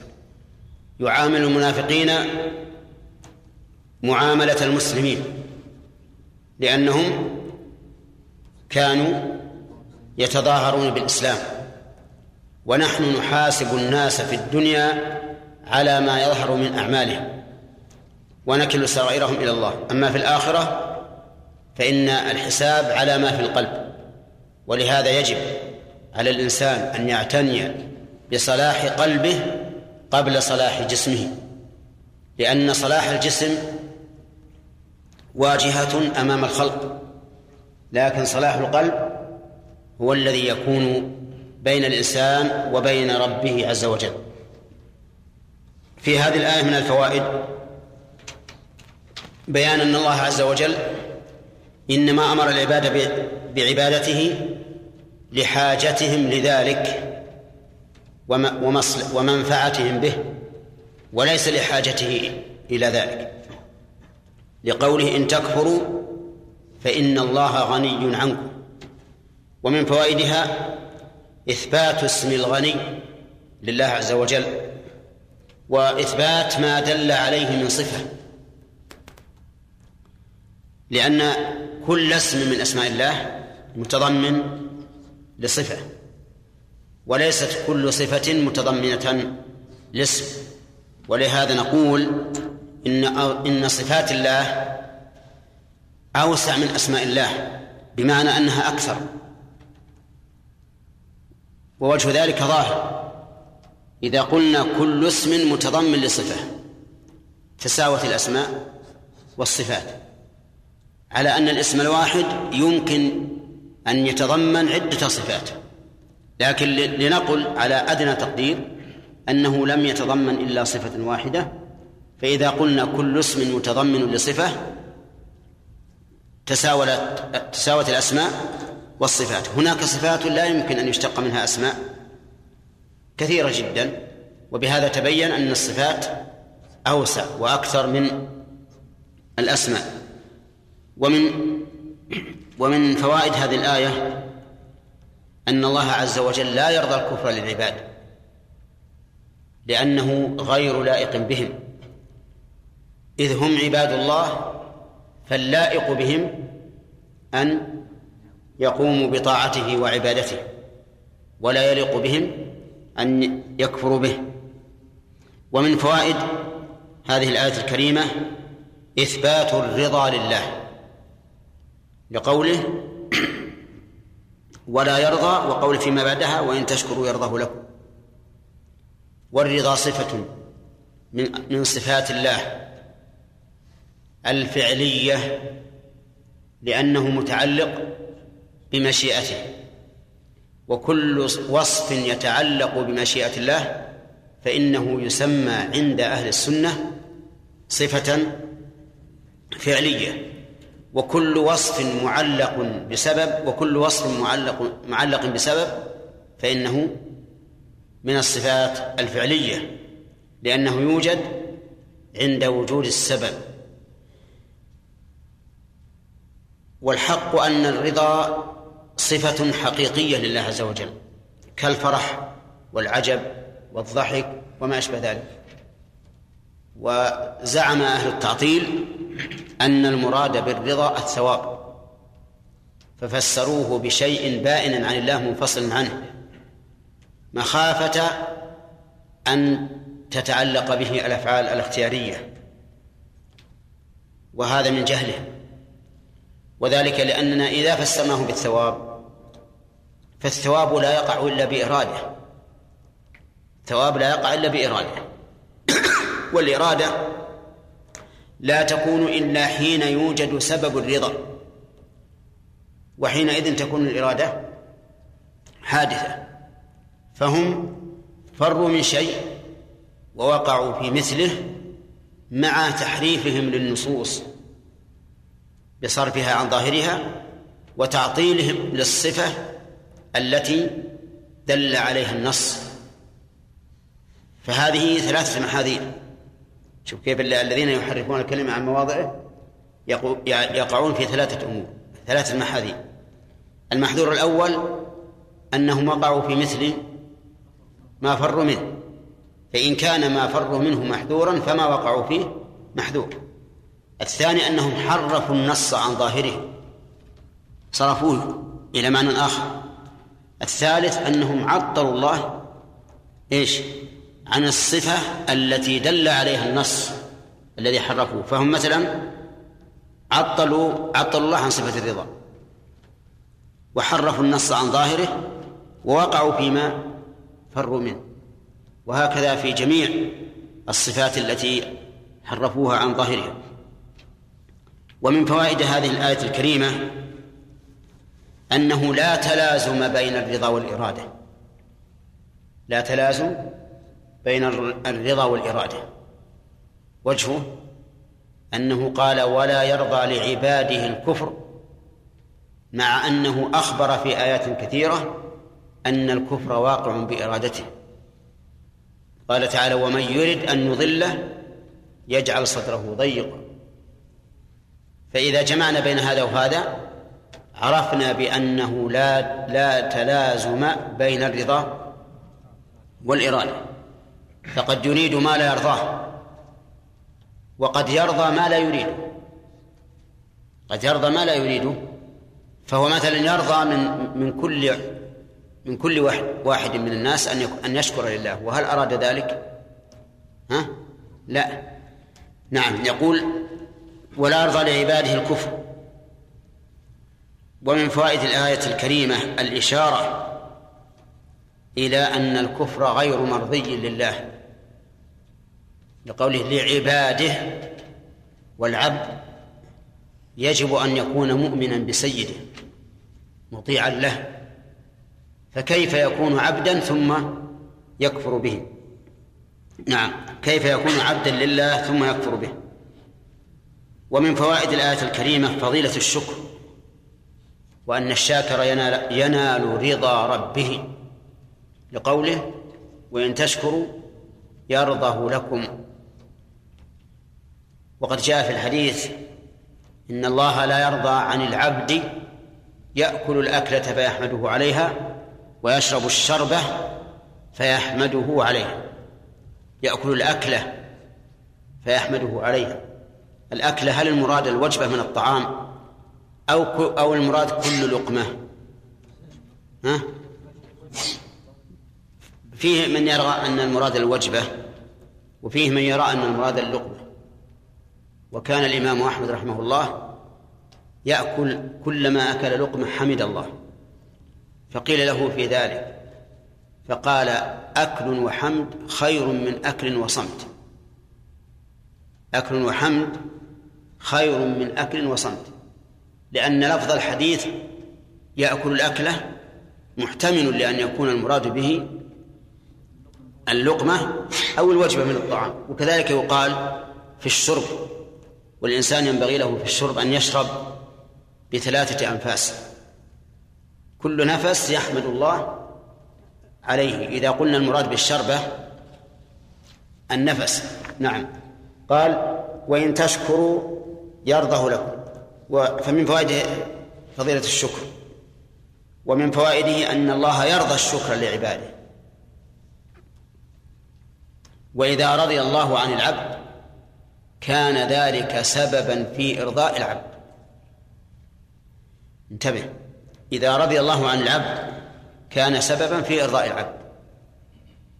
يعامل المنافقين معاملة المسلمين لأنهم كانوا يتظاهرون بالإسلام. ونحن نحاسب الناس في الدنيا على ما يظهر من أعمالهم ونكل سرائرهم إلى الله. أما في الآخرة فإن الحساب على ما في القلب ولهذا يجب على الإنسان أن يعتني بصلاح قلبه قبل صلاح جسمه لأن صلاح الجسم واجهة أمام الخلق لكن صلاح القلب هو الذي يكون بين الإنسان وبين ربه عز وجل. في هذه الآية من الفوائد بيان أن الله عز وجل إنما أمر العباد بعبادته لحاجتهم لذلك ومنفعتهم به وليس لحاجته إلى ذلك. لقوله إن تكفروا فإن الله غني عنكم. ومن فوائدها إثبات اسم الغني لله عز وجل وإثبات ما دل عليه من صفة لأن كل اسم من أسماء الله متضمن لصفة وليست كل صفة متضمنة لاسم. ولهذا نقول إن إن صفات الله أوسع من أسماء الله بمعنى أنها أكثر. ووجه ذلك ظاهر. إذا قلنا كل اسم متضمن لصفة تساوت الأسماء والصفات. على أن الاسم الواحد يمكن أن يتضمن عدة صفات. لكن لنقل على أدنى تقدير أنه لم يتضمن إلا صفة واحدة. فإذا قلنا كل اسم متضمن لصفة تساولت تساوت الأسماء والصفات. هناك صفات لا يمكن أن يشتق منها أسماء كثيرة جدا وبهذا تبين أن الصفات أوسع وأكثر من الأسماء. ومن ومن فوائد هذه الآية أن الله عز وجل لا يرضى الكفر للعباد لأنه غير لائق بهم. إذ هم عباد الله فاللائق بهم أن يقوموا بطاعته وعبادته ولا يليق بهم أن يكفروا به. ومن فوائد هذه الآية الكريمة إثبات الرضا لله لقوله ولا يرضى وقول فيما بعدها وإن تشكروا يرضه لكم. والرضا صفة من من صفات الله الفعلية لأنه متعلق بمشيئته. وكل وصف يتعلق بمشيئة الله فإنه يسمى عند أهل السنة صفة فعلية. وكل وصف معلق بسبب وكل وصف معلق معلق بسبب فإنه من الصفات الفعلية لأنه يوجد عند وجود السبب. والحق أن الرضا صفة حقيقية لله عز وجل كالفرح والعجب والضحك وما أشبه ذلك. وزعم أهل التعطيل أن المراد بالرضا الثواب ففسروه بشيء بائن عن الله منفصل عنه مخافة أن تتعلق به الأفعال الاختيارية. وهذا من جهله وذلك لأننا إذا فسرناه بالثواب فالثواب لا يقع إلا بإرادة. الثواب لا يقع إلا بإرادة. والإرادة لا تكون إلا حين يوجد سبب الرضا. وحينئذ تكون الإرادة حادثة. فهم فروا من شيء ووقعوا في مثله مع تحريفهم للنصوص بصرفها عن ظاهرها وتعطيلهم للصفة التي دل عليها النص. فهذه ثلاثة محاذير. شوف كيف الذين يحرفون الكلمة عن مواضعه يقعون في ثلاثة أمور ثلاثة محاذير. المحذور الأول أنهم وقعوا في مثل ما فروا منه. فإن كان ما فروا منه محذورا فما وقعوا فيه محذور. الثاني أنهم حرفوا النص عن ظاهره صرفوه إلى معنى آخر. الثالث أنهم عطلوا الله إيش؟ عن الصفة التي دل عليها النص الذي حرفوه فهم مثلا عطلوا عطلوا الله عن صفة الرضا وحرفوا النص عن ظاهره ووقعوا فيما فروا منه. وهكذا في جميع الصفات التي حرفوها عن ظاهرها. ومن فوائد هذه الآية الكريمة أنه لا تلازم بين الرضا والإرادة. لا تلازم بين الرضا والإرادة. وجهه أنه قال ولا يرضى لعباده الكفر مع أنه أخبر في آيات كثيرة أن الكفر واقع بإرادته. قال تعالى ومن يرد أن نضله يجعل صدره ضيقا. فإذا جمعنا بين هذا وهذا عرفنا بأنه لا لا تلازم بين الرضا والإرادة. فقد يريد ما لا يرضاه وقد يرضى ما لا يريده قد يرضى ما لا يريده فهو مثلا يرضى من من كل من كل واحد واحد من الناس أن أن يشكر لله. وهل أراد ذلك؟ ها؟ لا. نعم يقول ولا يرضى لعباده الكفر. ومن فوائد الآية الكريمة الإشارة إلى أن الكفر غير مرضي لله لقوله لعباده والعبد يجب أن يكون مؤمنا بسيده مطيعا له فكيف يكون عبدا ثم يكفر به؟ نعم كيف يكون عبدا لله ثم يكفر به؟ ومن فوائد الآية الكريمة فضيلة الشكر. وأن الشاكر ينال, ينال رضا ربه لقوله وإن تشكروا يرضه لكم وقد جاء في الحديث إن الله لا يرضى عن العبد يأكل الأكلة فيحمده عليها ويشرب الشربة فيحمده عليها يأكل الأكلة فيحمده عليها. الأكلة هل المراد الوجبة من الطعام؟ أو أو المراد كل لقمة. ها؟ فيه من يرى أن المراد الوجبة وفيه من يرى أن المراد اللقمة. وكان الإمام أحمد رحمه الله يأكل كلما أكل لقمة حمد الله. فقيل له في ذلك فقال أكل وحمد خير من أكل وصمت. أكل وحمد خير من أكل وصمت. لأن لفظ الحديث يأكل الأكلة محتمل لأن يكون المراد به اللقمة أو الوجبة من الطعام. وكذلك يقال في الشرب والإنسان ينبغي له في الشرب أن يشرب بثلاثة أنفاس. كل نفس يحمد الله عليه. إذا قلنا المراد بالشربة النفس. نعم. قال وإن تشكروا يرضه لكم. فمن فوائد فضيلة الشكر. ومن فوائده أن الله يرضى الشكر لعباده. وإذا رضي الله عن العبد كان ذلك سببا في إرضاء العبد. انتبه. إذا رضي الله عن العبد كان سببا في إرضاء العبد.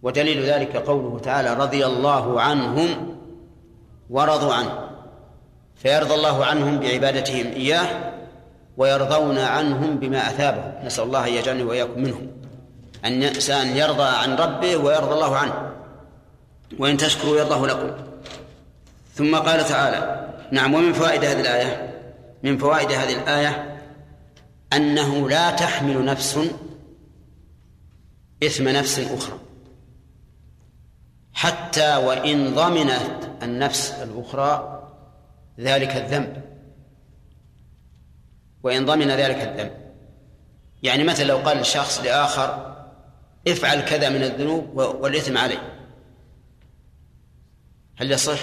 ودليل ذلك قوله تعالى رضي الله عنهم ورضوا عنه. فيرضى الله عنهم بعبادتهم إياه ويرضون عنهم بما أثابهم. نسأل الله أن يجعلني وإياكم منهم. أن الإنسان يرضى عن ربه ويرضى الله عنه. وإن تشكروا يرضاه لكم. ثم قال تعالى نعم ومن فوائد هذه الآية؟ من فوائد هذه الآية أنه لا تحمل نفس إثم نفس أخرى. حتى وإن ضمنت النفس الأخرى ذلك الذنب. وإن ضمن ذلك الذنب. يعني مثلا لو قال الشخص لآخر افعل كذا من الذنوب والإثم علي هل يصح؟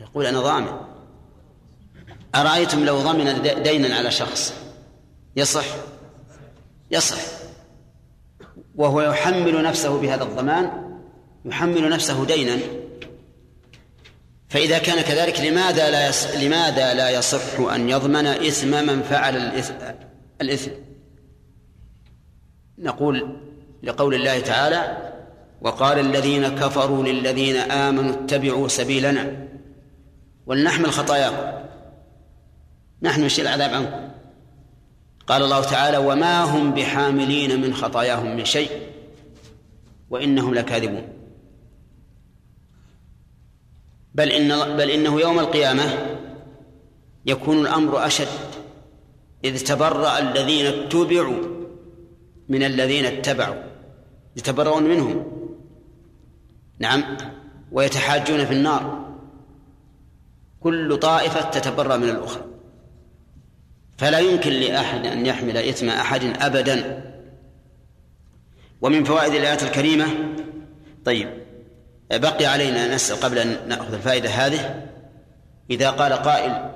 يقول أنا ضامن. أرأيتم لو ضمن دينا على شخص؟ يصح؟ يصح. وهو يحمل نفسه بهذا الضمان يحمل نفسه دينا. فإذا كان كذلك لماذا لا يص... لماذا لا يصح أن يضمن إثم من فعل الإثم, الإثم؟ نقول لقول الله تعالى وقال الذين كفروا للذين آمنوا اتبعوا سبيلنا. ولنحمل خطاياكم. نحن نشيل العذاب عنكم. قال الله تعالى وما هم بحاملين من خطاياهم من شيء وإنهم لكاذبون. بل إن بل إنه يوم القيامة يكون الأمر أشد. إذ تبرأ الذين اتبعوا من الذين اتبعوا. يتبرؤون منهم. نعم. ويتحاجون في النار. كل طائفة تتبرأ من الأخرى. فلا يمكن لأحد أن يحمل إثم أحد أبدا. ومن فوائد الآيات الكريمة طيب. بقي علينا نسأل قبل أن نأخذ الفائدة هذه. إذا قال قائل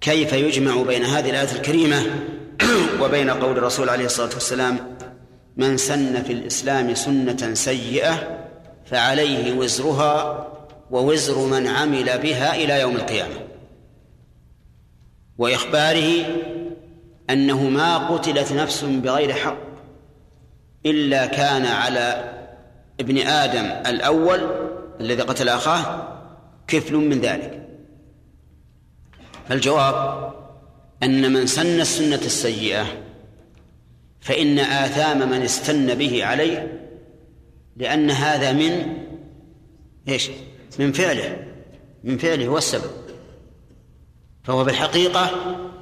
كيف يجمع بين هذه الآية الكريمة وبين قول الرسول عليه الصلاة والسلام من سن في الإسلام سنة سيئة فعليه وزرها ووزر من عمل بها إلى يوم القيامة وإخباره أنه ما قتلت نفس بغير حق إلا كان على ابن آدم الأول الذي قتل أخاه كفل من ذلك. فالجواب أن من سن السنة السيئة فإن آثام من استن به عليه لأن هذا من إيش؟ من فعله. من فعله هو السبب. فهو بالحقيقة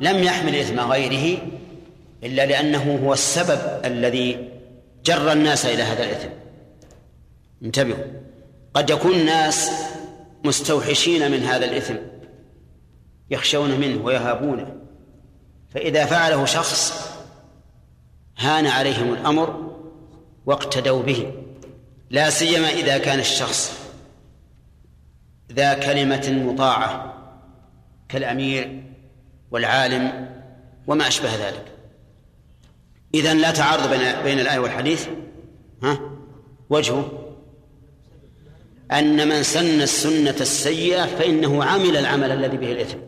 لم يحمل إثم غيره إلا لأنه هو السبب الذي جر الناس إلى هذا الإثم. انتبهوا. قد يكون الناس مستوحشين من هذا الإثم يخشون منه ويهابونه. فإذا فعله شخص هان عليهم الأمر واقتدوا به. لا سيما إذا كان الشخص ذا كلمة مطاعة كالأمير والعالم وما أشبه ذلك. إذن لا تعارض بين الآية والحديث. ها؟ وجهه. أن من سن السنة السيئة فإنه عمل العمل الذي به الإثم.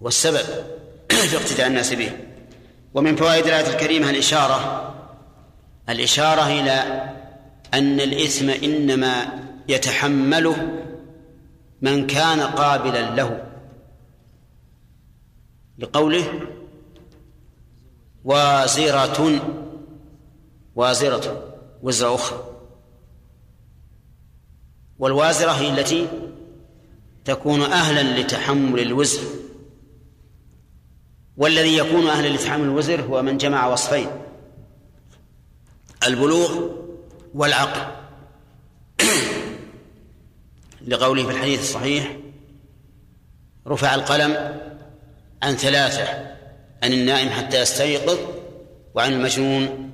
والسبب في اقتداء الناس به. ومن فوائد الآية الكريمة الإشارة الإشارة إلى أن الإثم إنما يتحمله من كان قابلا له. لقوله وازرة وازرة وزر أخرى. والوازرة هي التي تكون أهلا لتحمل الوزر. والذي يكون أهلا لتحمل الوزر هو من جمع وصفين البلوغ والعقل. لقوله في الحديث الصحيح رفع القلم عن ثلاثة عن النائم حتى يستيقظ وعن المجنون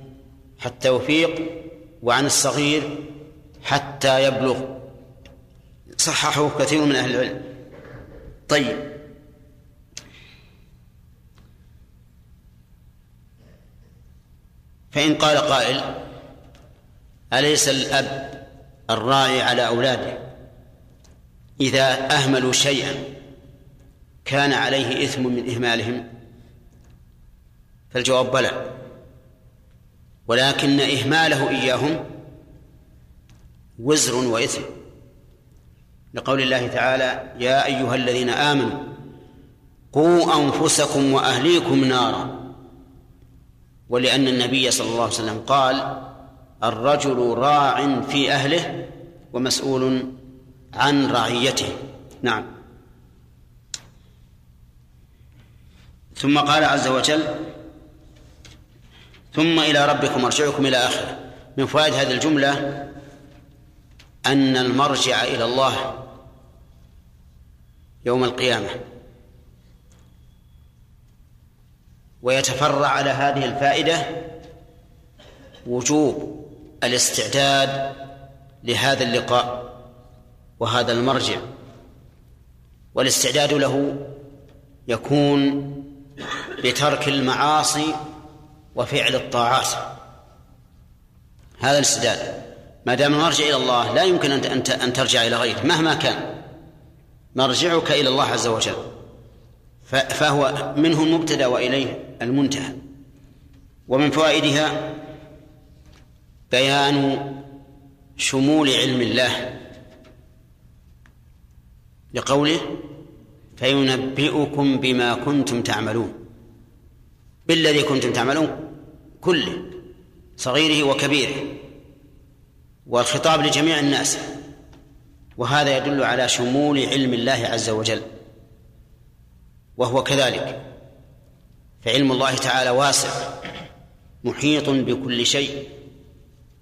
حتى يفيق وعن الصغير حتى يبلغ. صححه كثير من أهل العلم. طيب. فإن قال قائل أليس الأب الراعي على أولاده؟ إذا أهملوا شيئا كان عليه إثم من إهمالهم. فالجواب بلى. ولكن إهماله إياهم وزر وإثم. لقول الله تعالى يا أيها الذين آمنوا قوا أنفسكم وأهليكم نارا. ولأن النبي صلى الله عليه وسلم قال الرجل راع في أهله ومسؤول عن رعيته. نعم. ثم قال عز وجل ثم إلى ربكم مرجعكم إلى آخره. من فوائد هذه الجملة أن المرجع إلى الله يوم القيامة ويتفرع على هذه الفائدة وجوب الاستعداد لهذا اللقاء وهذا المرجع والاستعداد له يكون بترك المعاصي وفعل الطاعات. هذا الاستعداد. ما دام المرجع إلى الله لا يمكن أن أن ترجع إلى غيره مهما كان. مرجعك إلى الله عز وجل. فهو منه المبتدأ وإليه المنتهى. ومن فوائدها بيان شمول علم الله. لقوله فينبئكم بما كنتم تعملون. بالذي كنتم تعملون كله صغيره وكبيره. والخطاب لجميع الناس. وهذا يدل على شمول علم الله عز وجل. وهو كذلك. فعلم الله تعالى واسع محيط بكل شيء.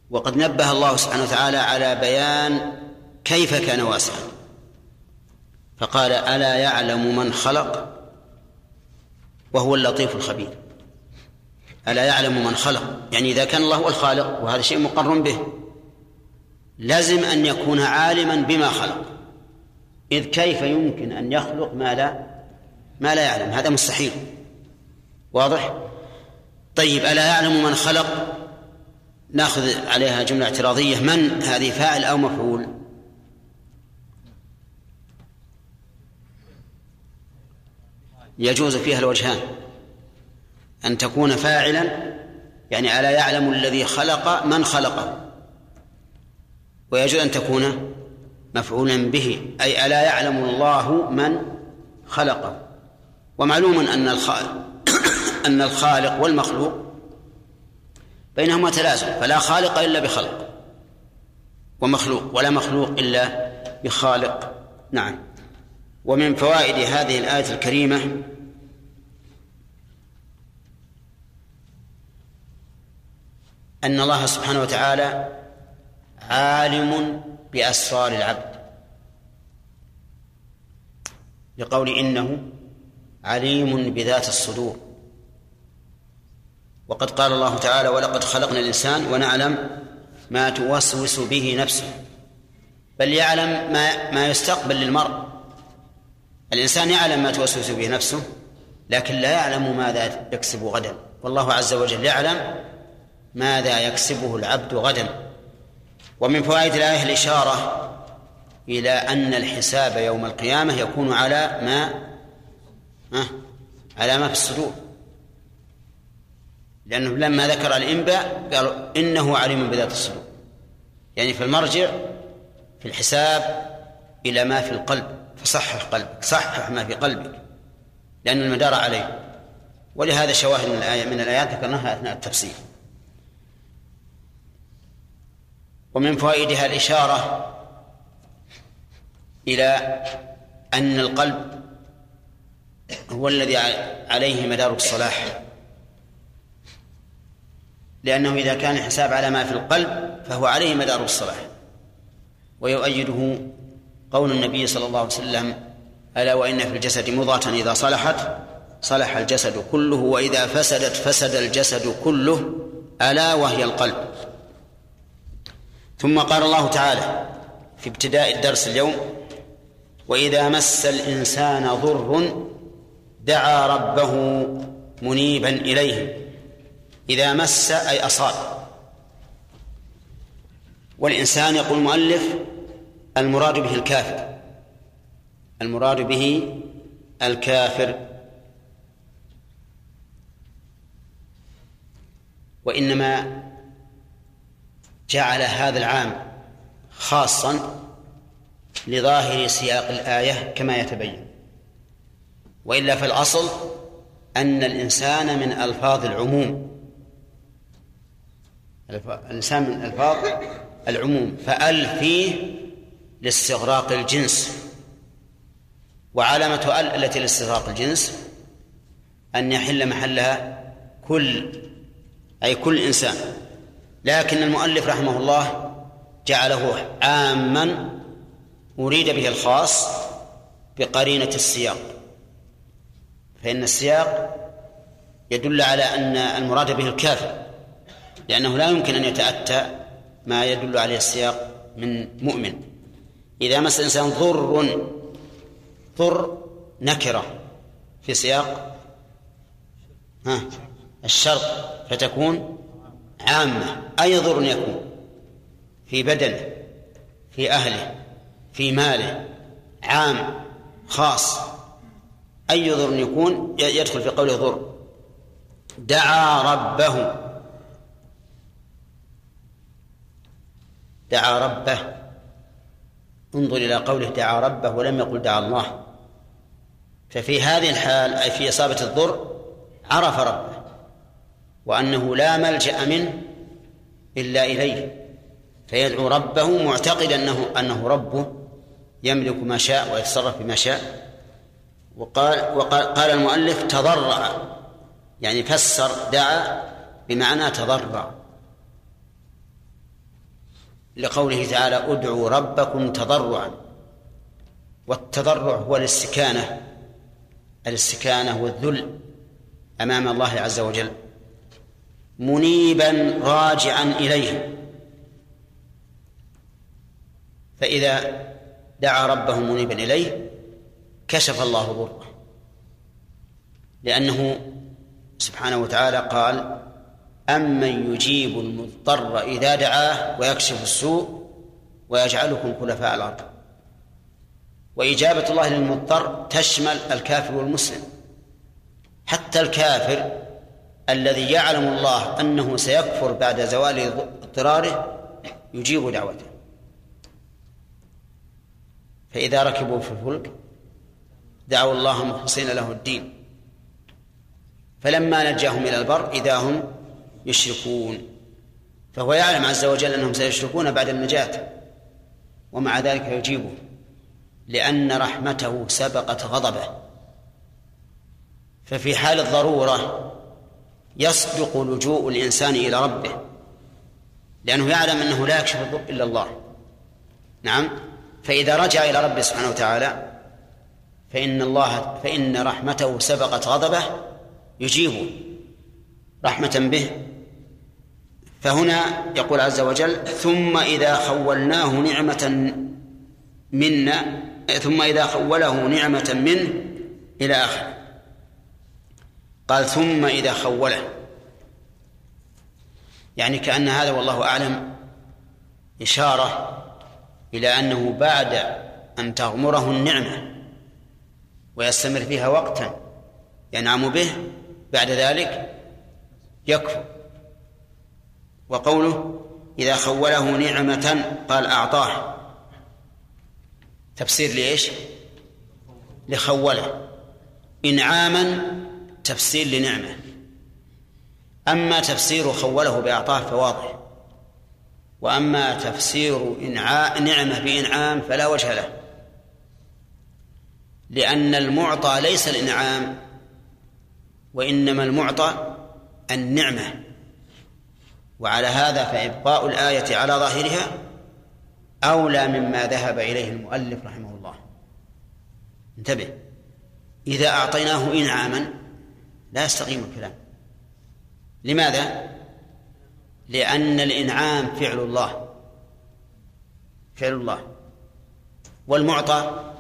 وقد نبه الله سبحانه وتعالى على بيان كيف كان واسعا. فقال ألا يعلم من خلق؟ وهو اللطيف الخبير. ألا يعلم من خلق؟ يعني إذا كان الله هو الخالق وهذا شيء مقر به. لازم أن يكون عالما بما خلق. إذ كيف يمكن أن يخلق ما لا ما لا يعلم؟ هذا مستحيل. واضح؟ طيب ألا يعلم من خلق؟ نأخذ عليها جملة اعتراضية. من هذه فاعل أو مفعول؟ يجوز فيها الوجهان. أن تكون فاعلا يعني ألا يعلم الذي خلق من خلقه. ويجوز أن تكون مفعولا به أي ألا يعلم الله من خلقه. ومعلوم أن الخالق أن الخالق والمخلوق بينهما تلازم فلا خالق إلا بخلق ومخلوق ولا مخلوق إلا بخالق. نعم. ومن فوائد هذه الآية الكريمة أن الله سبحانه وتعالى عالم بأسرار العبد. لقول إنه عليم بذات الصدور. وقد قال الله تعالى ولقد خلقنا الإنسان ونعلم ما توسوس به نفسه. بل يعلم ما ما يستقبل للمرء. الإنسان يعلم ما توسوس به نفسه لكن لا يعلم ماذا يكسب غدا. والله عز وجل يعلم ماذا يكسبه العبد غدا. ومن فوائد الآية الإشارة إلى أن الحساب يوم القيامة يكون على ما؟ على ما في الصدور. لأنه لما ذكر الإنباء قالوا إنه عليم بذات الصدور. يعني في المرجع في الحساب إلى ما في القلب. فصحح قلبك صحح ما في قلبك لأن المدار عليه. ولهذا شواهد من الآية من الآيات ذكرناها أثناء التفسير. ومن فوائدها الإشارة إلى أن القلب هو الذي عليه مدار الصلاح. لأنه إذا كان الحساب على ما في القلب فهو عليه مدار الصلاح. ويؤيده قول النبي صلى الله عليه وسلم ألا وإن في الجسد مضغة إذا صلحت صلح الجسد كله وإذا فسدت فسد الجسد كله ألا وهي القلب. ثم قال الله تعالى في ابتداء الدرس اليوم وإذا مس الإنسان ضر دعا ربه منيبا إليه. إذا مس أي أصاب. والإنسان يقول المؤلف المراد به الكافر. المراد به الكافر. وإنما جعل هذا العام خاصا لظاهر سياق الآية كما يتبين. وإلا فالأصل أن الإنسان من ألفاظ العموم. الإنسان من ألفاظ العموم. فأل فيه لاستغراق الجنس. وعلامة ال التي لاستغراق الجنس أن يحل محلها كل أي كل إنسان. لكن المؤلف رحمه الله جعله عاما أريد به الخاص بقرينة السياق. فإن السياق يدل على أن المراد به الكافر لأنه لا يمكن أن يتأتى ما يدل عليه السياق من مؤمن. إذا مس الإنسان ضر ضر نكرة في سياق ها الشرط فتكون عامة أي ضر يكون في بدنه في أهله في ماله عام خاص. أي ضر يكون يدخل في قوله ضر دعا ربه. دعا ربه. انظر إلى قوله دعا ربه ولم يقل دعا الله. ففي هذه الحال أي في إصابة الضر عرف ربه. وأنه لا ملجأ منه إلا إليه فيدعو ربه معتقدا أنه أنه ربه يملك ما شاء ويتصرف بما شاء. وقال وقال قال المؤلف تضرع يعني فسر دعا بمعنى تضرع. لقوله تعالى ادعوا ربكم تضرعا والتضرع هو الاستكانة الاستكانة والذل أمام الله عز وجل. منيبا راجعا إليه. فإذا دعا ربه منيبا إليه كشف الله ضره لأنه سبحانه وتعالى قال أمن يجيب المضطر إذا دعاه ويكشف السوء ويجعلكم خلفاء الأرض. وإجابة الله للمضطر تشمل الكافر والمسلم. حتى الكافر الذي يعلم الله أنه سيكفر بعد زوال اضطراره يجيب دعوته. فإذا ركبوا في الفلك دعوا الله مخلصين له الدين. فلما نجاهم إلى البر إذا هم يشركون. فهو يعلم عز وجل أنهم سيشركون بعد النجاة ومع ذلك يجيبه لأن رحمته سبقت غضبه. ففي حال الضرورة يصدق لجوء الإنسان إلى ربه لأنه يعلم أنه لا يكشف الضر إلا الله. نعم. فإذا رجع إلى ربه سبحانه وتعالى فإن الله فإن رحمته سبقت غضبه يجيبه رحمة به. فهنا يقول عز وجل ثم إذا خولناه نعمة منا ثم إذا خوله نعمة منه إلى آخره. قال ثم إذا خوله. يعني كأن هذا والله أعلم إشارة إلى أنه بعد أن تغمره النعمة ويستمر فيها وقتا ينعم به بعد ذلك يكفر. وقوله إذا خوله نعمة قال أعطاه. تفسير لإيش؟ لخوله. إنعاما تفسير لنعمة. أما تفسير خوله بأعطاه فواضح. وأما تفسير إنعاء نعمة بإنعام فلا وجه له. لأن المعطى ليس الإنعام وإنما المعطى النعمة. وعلى هذا فإبقاء الآية على ظاهرها أولى مما ذهب إليه المؤلف رحمه الله. انتبه. إذا أعطيناه إنعاما لا يستقيم الكلام. لماذا؟ لأن الإنعام فعل الله. فعل الله. والمعطى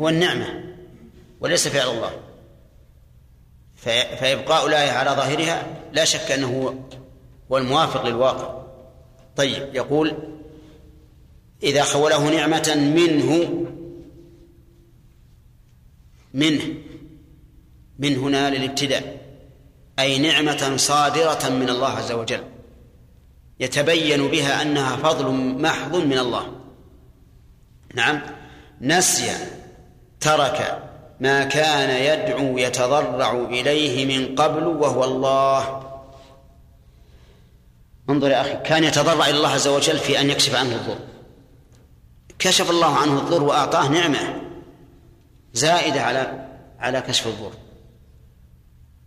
هو النعمة وليس فعل الله. فإبقاء الآية على ظاهرها لا شك أنه هو الموافق للواقع. طيب يقول إذا خوله نعمة منه منه من هنا للابتداء أي نعمة صادرة من الله عز وجل يتبين بها أنها فضل محض من الله. نعم نسي ترك ما كان يدعو يتضرع إليه من قبل وهو الله. انظر يا أخي كان يتضرع إلى الله عز وجل في أن يكشف عنه الضر. كشف الله عنه الضر وأعطاه نعمة زائدة على على كشف الضر.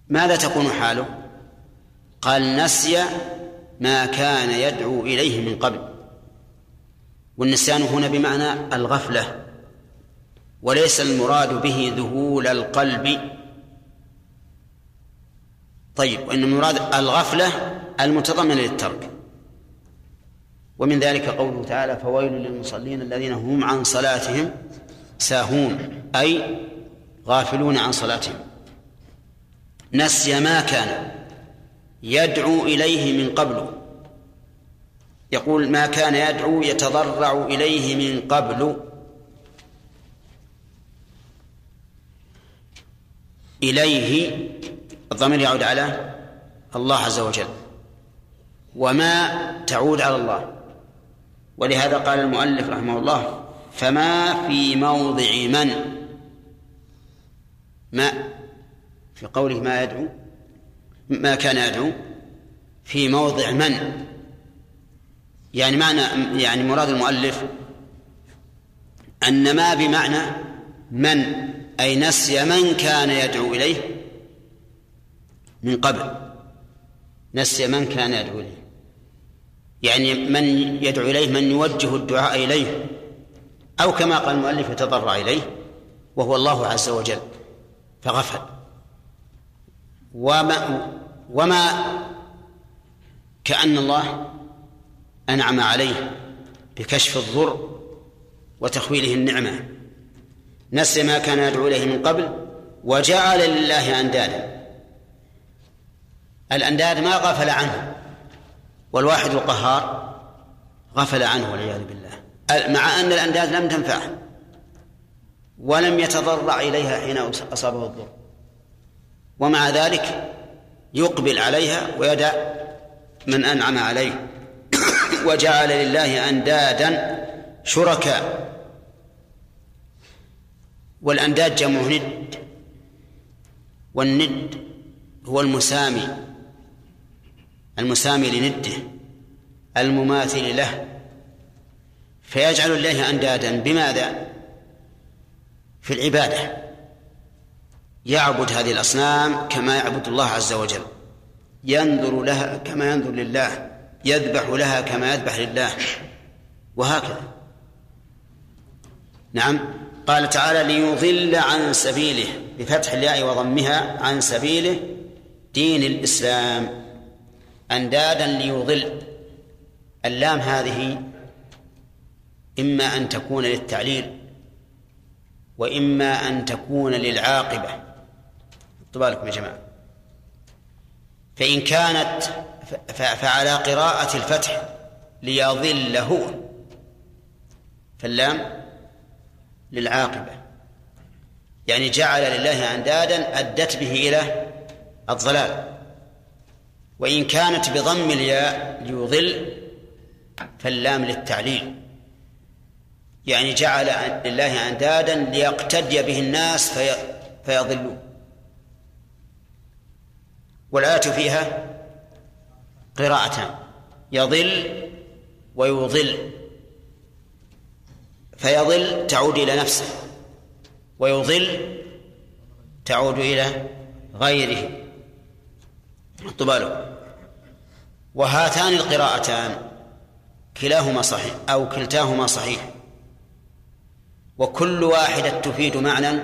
ماذا تكون حاله؟ قال نسي ما كان يدعو إليه من قبل. والنسيان هنا بمعنى الغفلة وليس المراد به ذهول القلب. طيب وإن المراد الغفلة المتضمنة للترك. ومن ذلك قوله تعالى فويل للمصلين الذين هم عن صلاتهم ساهون أي غافلون عن صلاتهم. نسي ما كان يدعو إليه من قبل. يقول ما كان يدعو يتضرع إليه من قبل. إليه الضمير يعود على الله عز وجل. وما تعود على الله. ولهذا قال المؤلف رحمه الله فما في موضع من؟ ما في قوله ما يدعو ما كان يدعو في موضع من؟ يعني معنى يعني مراد المؤلف أن ما بمعنى من أي نسي من كان يدعو إليه من قبل. نسي من كان يدعو إليه. يعني من يدعو إليه من يوجه الدعاء إليه أو كما قال المؤلف يتضرع إليه وهو الله عز وجل فغفل. وما وما كأن الله أنعم عليه بكشف الضر وتخويله النعمة. نسي ما كان يدعو إليه من قبل وجعل لله أندادا. الأنداد ما غفل عنه والواحد القهار غفل عنه والعياذ بالله. مع أن الأنداد لم تنفعه ولم يتضرع إليها حين أصابه الضر. ومع ذلك يقبل عليها ويدع من أنعم عليه. وجعل لله أندادا شركاء. والأنداد جمع ند. والند هو المسامي. المسامي لنده. المماثل له. فيجعل الله أندادا. بماذا؟ في العبادة. يعبد هذه الأصنام كما يعبد الله عز وجل. ينظر لها كما ينظر لله يذبح لها كما يذبح لله. وهكذا. نعم. قال تعالى ليضل عن سبيله بفتح الياء وضمها عن سبيله دين الإسلام. أندادا ليضل. اللام هذه إما أن تكون للتعليل وإما أن تكون للعاقبة. بالكم يا جماعة. فإن كانت فعلى قراءة الفتح ليضله فاللام للعاقبة. يعني جعل لله أندادا أدت به إلى الضلال. وإن كانت بضم الياء ليضل فاللام للتعليل. يعني جعل لله أندادا ليقتدي به الناس في فيضلوا والآية فيها قراءتان. يضل ويضل. فيضل تعود إلى نفسه ويضل تعود إلى غيره. طباله وهاتان القراءتان كلاهما صحيح أو كلتاهما صحيح. وكل واحدة تفيد معنى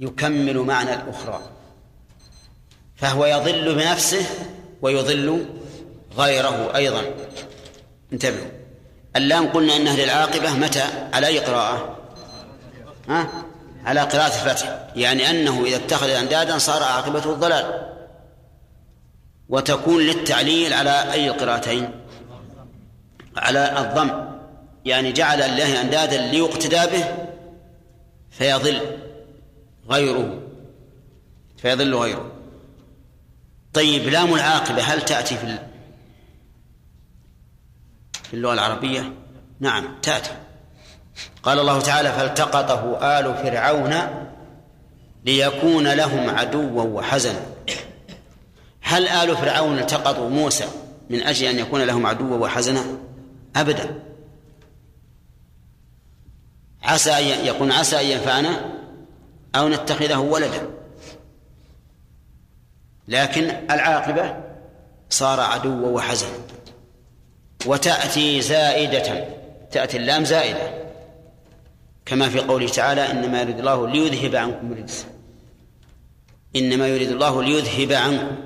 يكمل معنى الأخرى. فهو يضل بنفسه ويضل غيره أيضا. انتبهوا. اللام قلنا انها للعاقبه متى؟ على أي قراءة؟ ها؟ على قراءة الفتح. يعني أنه إذا اتخذ أندادا صار عاقبته الضلال. وتكون للتعليل على أي القراءتين؟ على الضم. يعني جعل الله أندادا ليقتدى به فيضل غيره. فيضل غيره. طيب لام العاقبه هل تأتي في في اللغة العربية؟ نعم تأتي. قال الله تعالى فالتقطه آل فرعون ليكون لهم عدوا وحزنا. هل آل فرعون التقطوا موسى من أجل أن يكون لهم عدوا وحزنا؟ أبدا. عسى أن يكون عسى أن ينفعنا أو نتخذه ولدا. لكن العاقبة صار عدوا وحزنا وتأتي زائدة تأتي اللام زائدة. كما في قوله تعالى إنما يريد الله ليذهب عنكم الرجس. إنما يريد الله ليذهب عنكم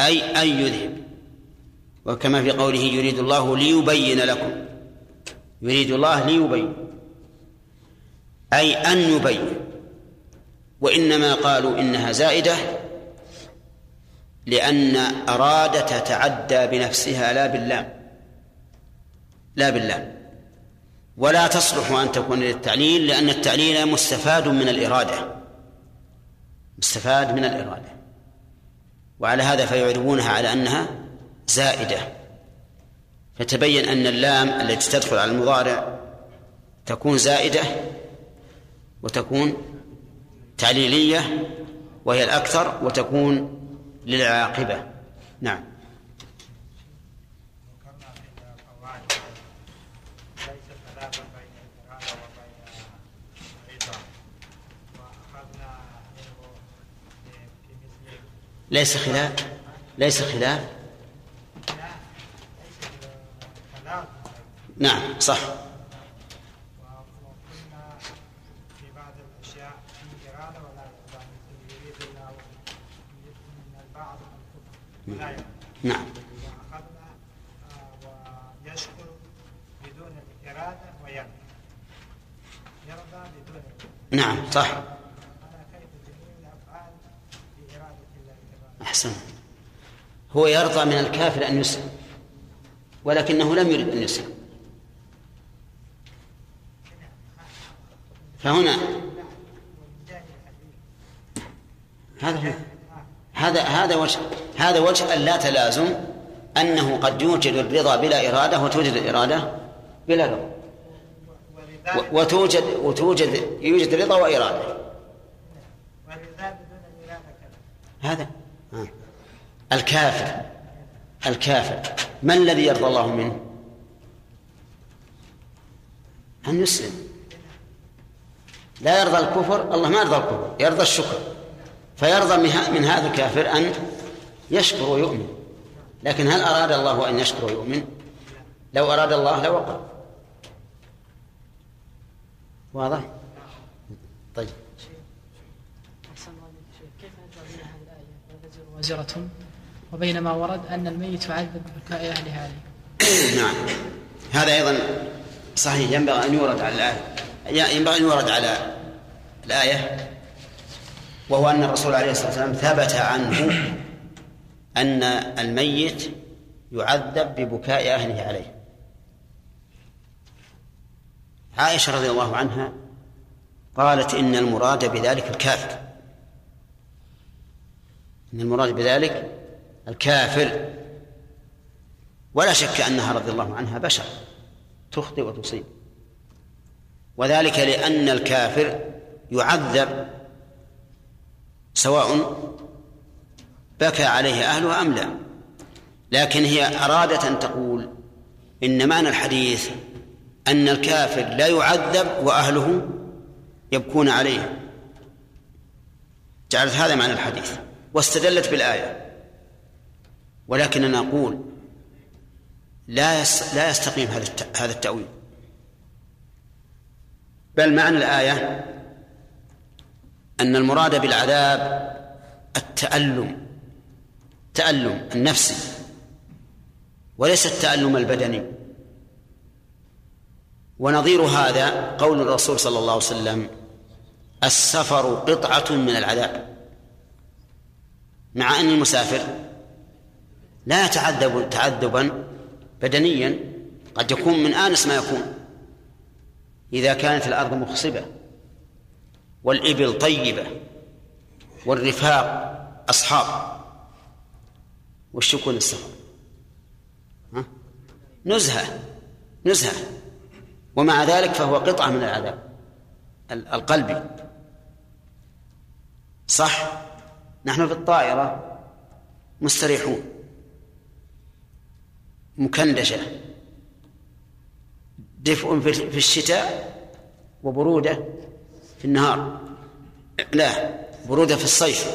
أي أن يذهب. وكما في قوله يريد الله ليبين لكم. يريد الله ليبين أي أن يبين. وإنما قالوا إنها زائدة لأن أراد تتعدى بنفسها لا باللام. لا بالله ولا تصلح أن تكون للتعليل لأن التعليل مستفاد من الإرادة. مستفاد من الإرادة. وعلى هذا فيعربونها على أنها زائدة. فتبين أن اللام التي تدخل على المضارع تكون زائدة وتكون تعليلية وهي الأكثر وتكون للعاقبة. نعم. ليس خلاف. ليس خلاف. نعم صح في بعض الاشياء في اراده ولا يريد الله من البعض نعم. بدون ويرضى يرضى بدون نعم صح. أحسن. هو يرضى من الكافر أن يسلم ولكنه لم يرد أن يسلم. فهنا. هذا هو. هذا هذا وجه هذا وجه لا تلازم أنه قد يوجد الرضا بلا إرادة وتوجد الإرادة بلا رضا. وتوجد وتوجد يوجد رضا وإرادة. هذا. الكافر. الكافر. ما الذي يرضى الله منه؟ أن يسلم. لا يرضى الكفر الله ما يرضى الكفر يرضى الشكر. فيرضى من هذا الكافر أن يشكر ويؤمن. لكن هل أراد الله أن يشكر ويؤمن؟ لو أراد الله لوقع. واضح؟ طيب. وزرة وبين ما ورد أن الميت يعذب ببكاء أهلها عليه نعم. هذا أيضا صحيح. ينبغي أن يورد على الآية. ينبغي أن يورد على الآية. وهو أن الرسول عليه الصلاة والسلام ثبت عنه أن الميت يعذب ببكاء أهله عليه. عائشة رضي الله عنها قالت إن المراد بذلك الكافر. إن المراد بذلك الكافر. ولا شك أنها رضي الله عنها بشر تخطئ وتصيب. وذلك لأن الكافر يعذب سواء بكى عليه أهله أم لا. لكن هي أرادت أن تقول إن معنى الحديث أن الكافر لا يعذب وأهله يبكون عليه. جعلت هذا معنى الحديث واستدلت بالآية. ولكننا نقول لا لا يستقيم هذا هذا التأويل. بل معنى الآية أن المراد بالعذاب التألم التألم النفسي وليس التألم البدني. ونظير هذا قول الرسول صلى الله عليه وسلم السفر قطعة من العذاب. مع أن المسافر لا يتعذب تعذبا بدنيا قد يكون من آنس ما يكون إذا كانت الأرض مخصبة. والإبل طيبة والرفاق أصحاب وش يكون السفر ها؟ نزهة نزهة. ومع ذلك فهو قطعة من العذاب القلبي. صح؟ نحن في الطائرة مستريحون. مكندشة. دفء في الشتاء وبرودة في النهار. لا برودة في الصيف.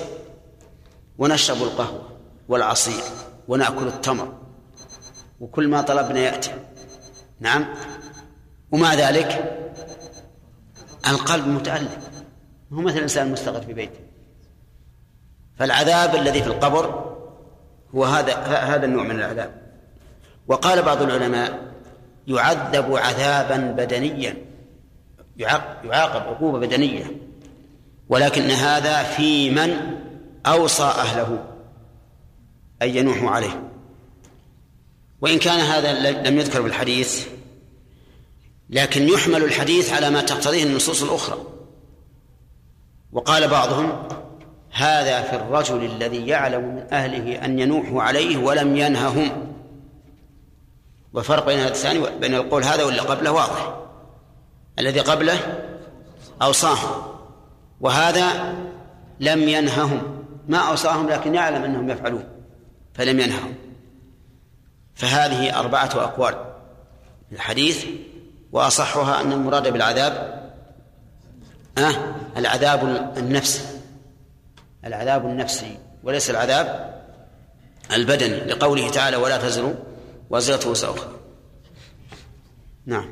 ونشرب القهوة والعصير ونأكل التمر وكل ما طلبنا يأتي. نعم. ومع ذلك القلب متألم هو مثل الإنسان المستقر في بيته. فالعذاب الذي في القبر هو هذا هذا النوع من العذاب. وقال بعض العلماء يعذب عذابا بدنيا. يعاقب عقوبة بدنية. ولكن هذا في من أوصى أهله أن ينوحوا عليه. وإن كان هذا لم يذكر بالحديث لكن يحمل الحديث على ما تقتضيه النصوص الأخرى. وقال بعضهم هذا في الرجل الذي يعلم من أهله أن ينوحوا عليه ولم ينههم. والفرق بين هذا الثاني بين القول هذا واللي قبله واضح. الذي قبله أوصاهم وهذا لم ينههم. ما أوصاهم لكن يعلم أنهم يفعلون فلم ينههم. فهذه أربعة أقوال في الحديث وأصحها أن المراد بالعذاب أه العذاب النفسي العذاب النفسي وليس العذاب البدني. لقوله تعالى ولا تزر وزرة وزر نعم.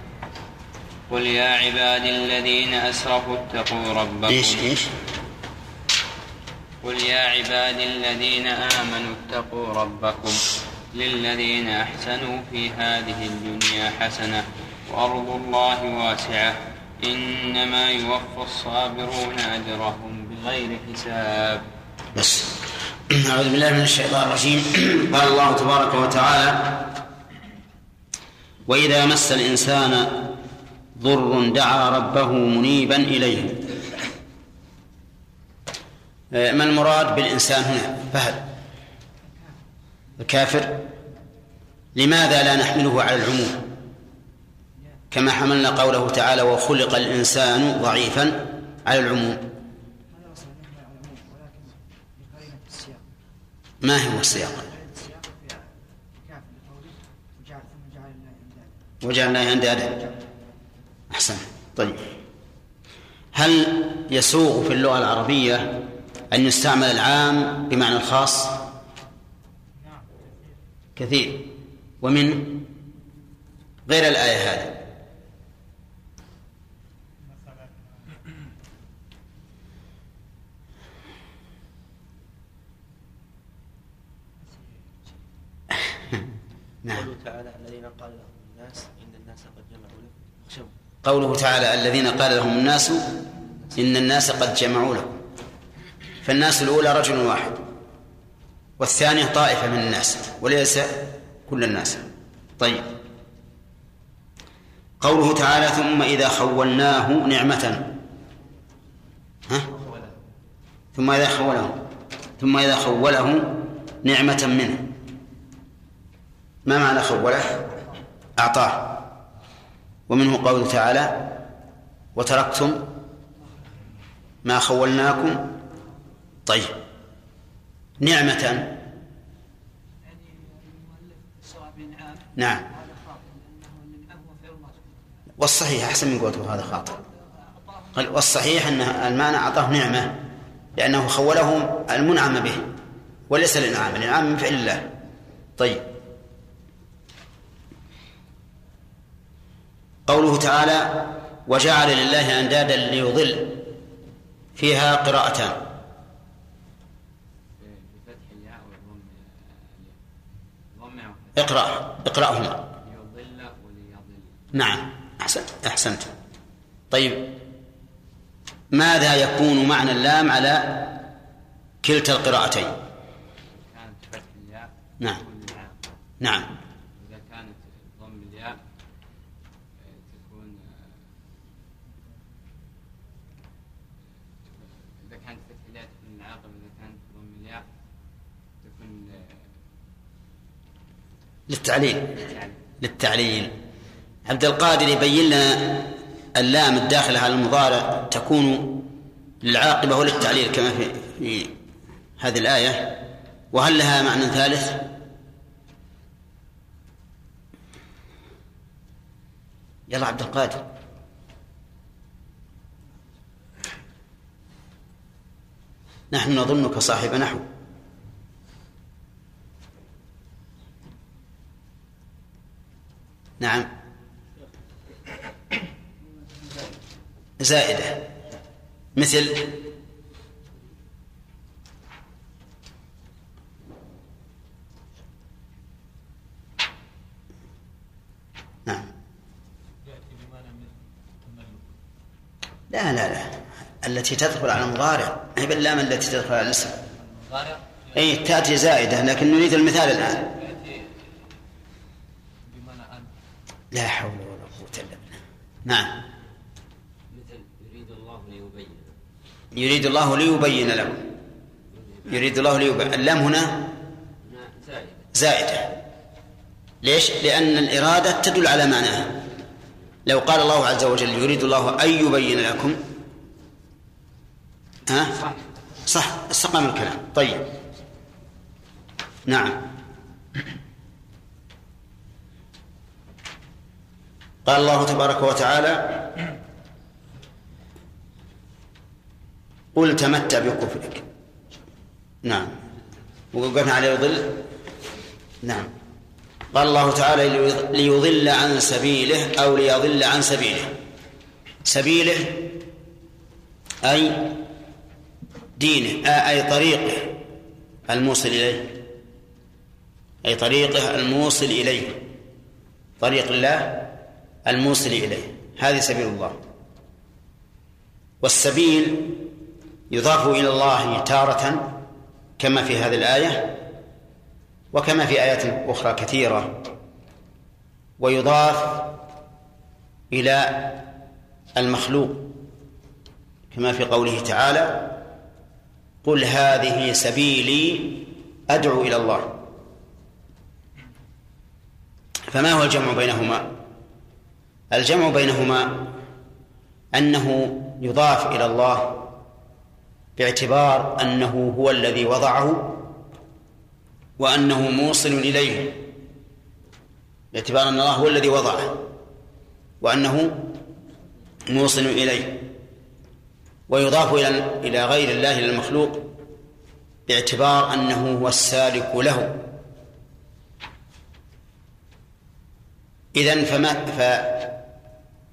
قل يا عبادي الذين أسرفوا اتقوا ربكم إيش إيش؟ قل يا عبادي الذين آمنوا اتقوا ربكم للذين أحسنوا في هذه الدنيا حسنة وأرض الله واسعة إنما يوفى الصابرون أجرهم بغير حساب. بس. أعوذ بالله من الشيطان الرجيم. قال الله تبارك وتعالى وإذا مس الإنسان ضر دعا ربه منيبا إليه. ما المراد بالإنسان هنا؟ فهد. الكافر. لماذا لا نحمله على العموم؟ كما حملنا قوله تعالى وخلق الإنسان ضعيفا على العموم. ما هو السياق؟ وجعل الله أندادا أحسن. طيب. هل يسوغ في اللغة العربية أن يستعمل العام بمعنى الخاص؟ كثير. ومن غير الآية هذه. نعم. قوله تعالى الذين قال لهم الناس إن الناس قد جمعوا لكم. فاخشوا قوله تعالى الذين قال لهم الناس إن الناس قد جمعوا لكم. فالناس الأولى رجل واحد والثانية طائفة من الناس وليس كل الناس. طيب. قوله تعالى ثم إذا خولناه نعمة. ها؟ ثم إذا خوله ثم إذا خوله نعمة منه. ما معنى خوله؟ أعطاه. ومنه قوله تعالى وتركتم ما خولناكم طيب. نعمة. نعم. والصحيح أحسن من قولته هذا خاطئ. قال والصحيح أن المعنى أعطاه نعمة لأنه خوله المنعم به وليس الإنعام الإنعام من فعل الله. طيب. قوله تعالى وجعل لله أندادا ليضل فيها قراءتان. اقرأ اقرأهما. نعم أحسنت أحسنت. طيب ماذا يكون معنى اللام على كلتا القراءتين؟ نعم. نعم إذا كانت ضم الياء آه، تكون آه، إذا كانت فتح الياء تكون العاقبة إذا كانت ضم الياء تكون آه، للتعليل. للتعليل. عبد القادر يبين لنا اللام الداخلة على المضارع تكون للعاقبة وللتعليل كما في, في هذه الآية. وهل لها معنى ثالث؟ يلا عبد القادر. نحن نظنك صاحب نحو. نعم. زائدة. مثل؟ نعم. لا لا لا. التي تدخل على المضارع. هي باللام التي تدخل على الاسم. المضارع؟ اي تأتي زائدة لكن نريد المثال الآن يأتي بمعنى أن لا حول ولا قوة إلا بالله. نعم. مثل يريد الله ليبين يريد الله ليبين لكم. يريد الله ليبين. اللام هنا زائدة. زائدة. ليش؟ لأن الإرادة تدل على معناها. لو قال الله عز وجل يريد الله أن يبين لكم. ها؟ صح. صح. استقام الكلام. طيب. نعم. قال الله تبارك وتعالى قل تمتع بكفرك. نعم. وقفنا على يضل. نعم. قال الله تعالى ليضل عن سبيله أو ليضل عن سبيله. سبيله أي دينه أي طريقه الموصل إليه. أي طريقه الموصل إليه. طريق الله الموصل إليه. هذه سبيل الله. والسبيل يضاف إلى الله تارة كما في هذه الآية وكما في آيات أخرى كثيرة. ويضاف إلى المخلوق كما في قوله تعالى قل هذه سبيلي أدعو إلى الله. فما هو الجمع بينهما؟ الجمع بينهما أنه يضاف إلى الله باعتبار أنه هو الذي وضعه وأنه موصل إليه باعتبار أن الله هو الذي وضعه وأنه موصل إليه. ويضاف إلى إلى غير الله إلى المخلوق باعتبار أنه هو السالك له. إذن فما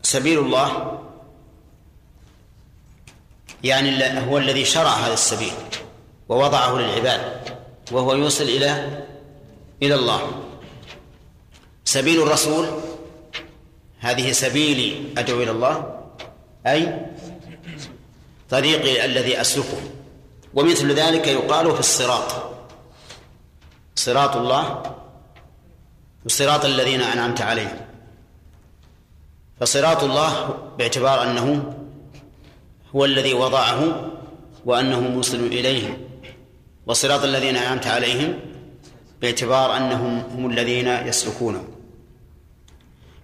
فسبيل الله يعني هو الذي شرع هذا السبيل ووضعه للعباد وهو يوصل إلى إلى الله. سبيل الرسول هذه سبيلي أدعو إلى الله أي طريقي الذي أسلكه. ومثل ذلك يقال في الصراط. صراط الله وصراط الذين أنعمت عليهم. فصراط الله باعتبار أنه هو الذي وضعه وأنه موصل إليه. وصراط الذين أنعمت عليهم باعتبار أنهم هم الذين يسلكونه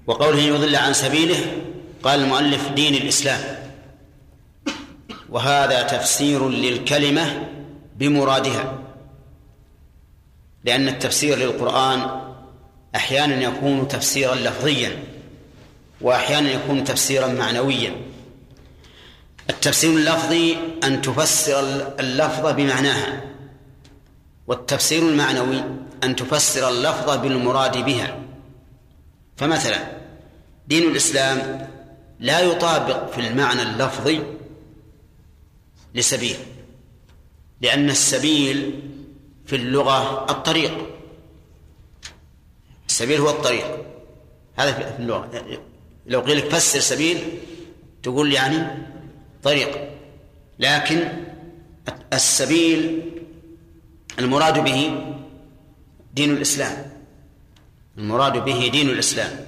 وقوله يضل عن سبيله قال المؤلف دين الإسلام. وهذا تفسير للكلمة بمرادها. لأن التفسير للقرآن أحيانا يكون تفسيرا لفظيا. وأحيانا يكون تفسيرا معنويا. التفسير اللفظي أن تفسر اللفظ بمعناها والتفسير المعنوي أن تفسر اللفظ بالمراد بها. فمثلا دين الإسلام لا يطابق في المعنى اللفظي لسبيل لأن السبيل في اللغة الطريق. السبيل هو الطريق. هذا في اللغة. لو قيل لك فسر سبيل تقول يعني طريق. لكن السبيل المراد به دين الإسلام. المراد به دين الإسلام.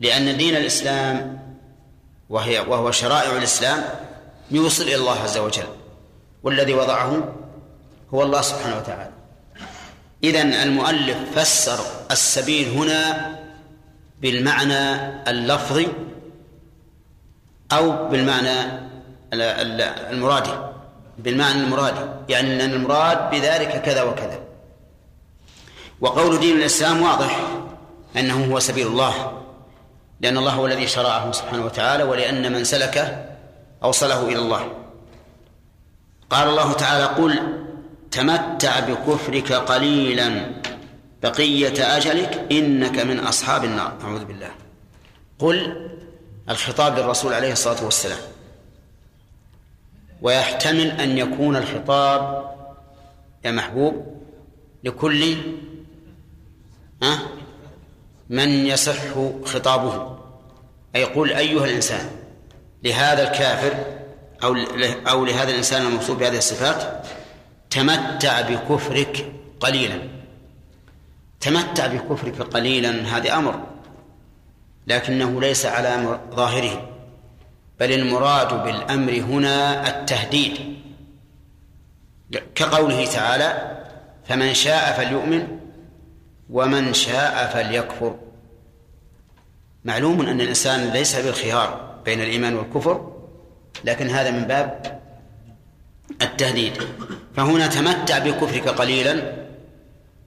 لأن دين الإسلام وهي وهو شرائع الإسلام يوصل إلى الله عز وجل. والذي وضعه هو الله سبحانه وتعالى. إذن المؤلف فسر السبيل هنا بالمعنى اللفظي أو بالمعنى المرادي. بالمعنى المرادي. يعني أن المراد بذلك كذا وكذا. وقول دين الإسلام واضح. أنه هو سبيل الله. لأن الله هو الذي شرعه سبحانه وتعالى ولأن من سلكه أوصله إلى الله. قال الله تعالى قل تمتع بكفرك قليلا بقية أجلك إنك من أصحاب النار. أعوذ بالله. قل الخطاب للرسول عليه الصلاة والسلام. ويحتمل أن يكون الخطاب يا محبوب لكل من يصح خطابه. أي قل أيها الإنسان لهذا الكافر أو أو لهذا الإنسان الموصوف بهذه الصفات تمتع بكفرك قليلا. تمتع بكفرك قليلا هذا أمر لكنه ليس على ظاهره بل المراد بالأمر هنا التهديد. كقوله تعالى فمن شاء فليؤمن ومن شاء فليكفر. معلوم أن الإنسان ليس بالخيار بين الإيمان والكفر لكن هذا من باب التهديد. فهنا تمتع بكفرك قليلا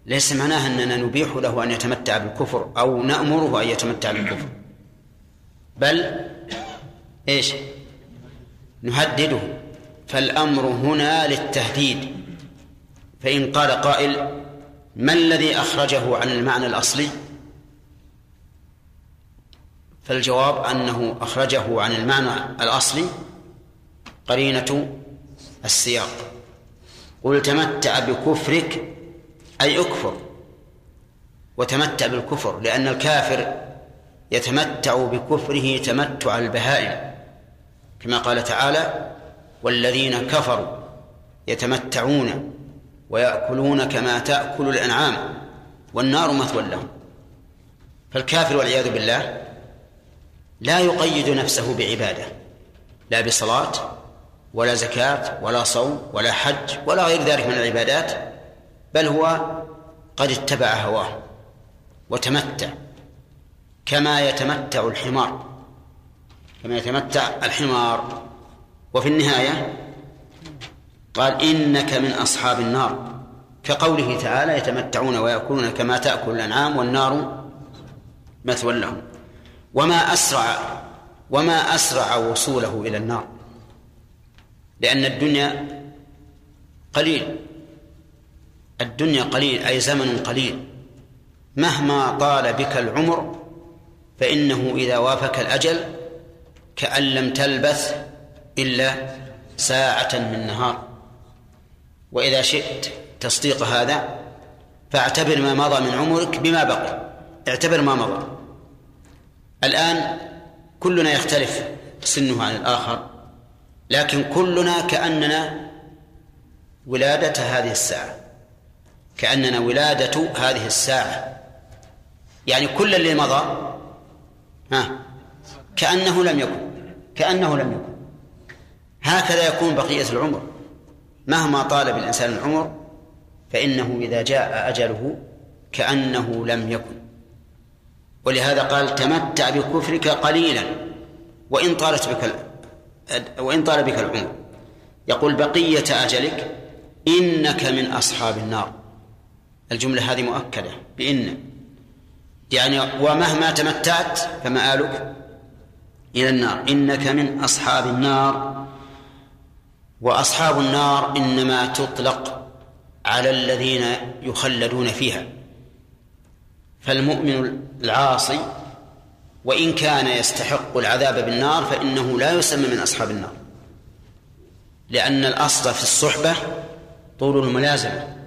ليس معناه أننا نبيح له أن يتمتع بالكفر أو نأمره أن يتمتع بالكفر. بل إيش؟ نهدده. فالأمر هنا للتهديد. فإن قال قائل ما الذي أخرجه عن المعنى الأصلي؟ فالجواب أنه أخرجه عن المعنى الأصلي قرينة السياق. قل تمتع بكفرك أي أكفر وتمتع بالكفر لأن الكافر يتمتع بكفره تمتع البهائم. كما قال تعالى والذين كفروا يتمتعون ويأكلون كما تأكل الأنعام والنار مثوى لهم. فالكافر والعياذ بالله لا يقيد نفسه بعبادة لا بصلاة ولا زكاة ولا صوم ولا حج ولا غير ذلك من العبادات بل هو قد اتبع هواه وتمتع كما يتمتع الحمار كما يتمتع الحمار. وفي النهاية قال إنك من أصحاب النار كقوله تعالى يتمتعون ويأكلون كما تأكل الأنعام والنار مثوى لهم. وما أسرع وما أسرع وصوله إلى النار لأن الدنيا قليل. الدنيا قليل أي زمن قليل. مهما طال بك العمر فإنه إذا وافك الأجل كأن لم تلبث إلا ساعة من نهار. وإذا شئت تصديق هذا فاعتبر ما مضى من عمرك بما بقي. اعتبر ما مضى. الآن كلنا يختلف سنه عن الآخر لكن كلنا كأننا ولادة هذه الساعة. كأننا ولادة هذه الساعة. يعني كل اللي مضى ها كأنه لم يكن كأنه لم يكن. هكذا يكون بقية العمر. مهما طال بالإنسان العمر فإنه إذا جاء أجله كأنه لم يكن. ولهذا قال تمتع بكفرك قليلا وإن طالت بك وإن طال بك العمر. يقول بقية أجلك إنك من أصحاب النار. الجملة هذه مؤكدة بإن يعني ومهما تمتعت فمآلك إلى النار. إنك من أصحاب النار. وأصحاب النار إنما تطلق على الذين يخلدون فيها. فالمؤمن العاصي وإن كان يستحق العذاب بالنار فإنه لا يسمى من أصحاب النار. لأن الأصل في الصحبة طول الملازمة.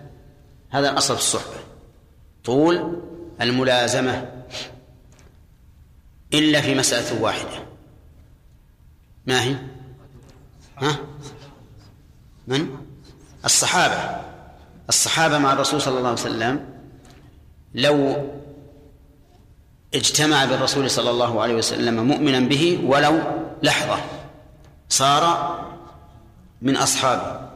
هذا الأصل في الصحبة طول الملازمة إلا في مسألة واحدة ما هي؟ ها؟ من؟ الصحابة الصحابة مع الرسول صلى الله عليه وسلم لو اجتمع بالرسول صلى الله عليه وسلم مؤمنا به ولو لحظة صار من أصحابه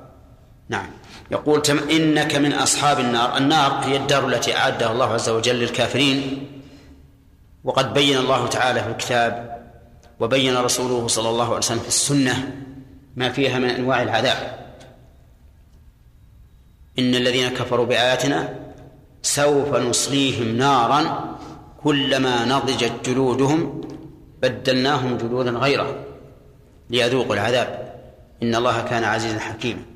نعم يقول إنك من أصحاب النار. النار هي الدار التي أعدها الله عز وجل للكافرين. وقد بين الله تعالى في الكتاب وبين رسوله صلى الله عليه وسلم في السنة ما فيها من أنواع العذاب. إن الذين كفروا بآياتنا سوف نصليهم نارا كلما نضجت جلودهم بدلناهم جلودا غيره ليذوقوا العذاب. إن الله كان عزيزا حكيما.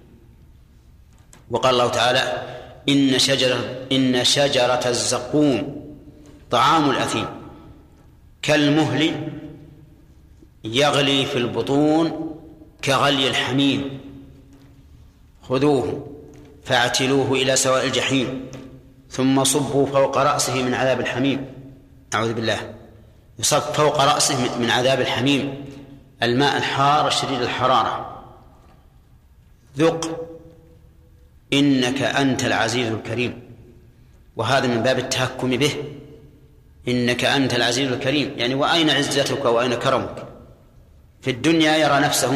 وقال الله تعالى إن شجرة إن شجرة الزقوم طعام الأثيم. كالمهل يغلي في البطون كغلي الحميم. خذوه فاعتلوه إلى سواء الجحيم ثم صبوا فوق رأسه من عذاب الحميم. أعوذ بالله. يصب فوق رأسه من عذاب الحميم. الماء الحار الشديد الحرارة. ذق إنك أنت العزيز الكريم. وهذا من باب التهكم به. إنك أنت العزيز الكريم. يعني وأين عزتك وأين كرمك؟ في الدنيا يرى نفسه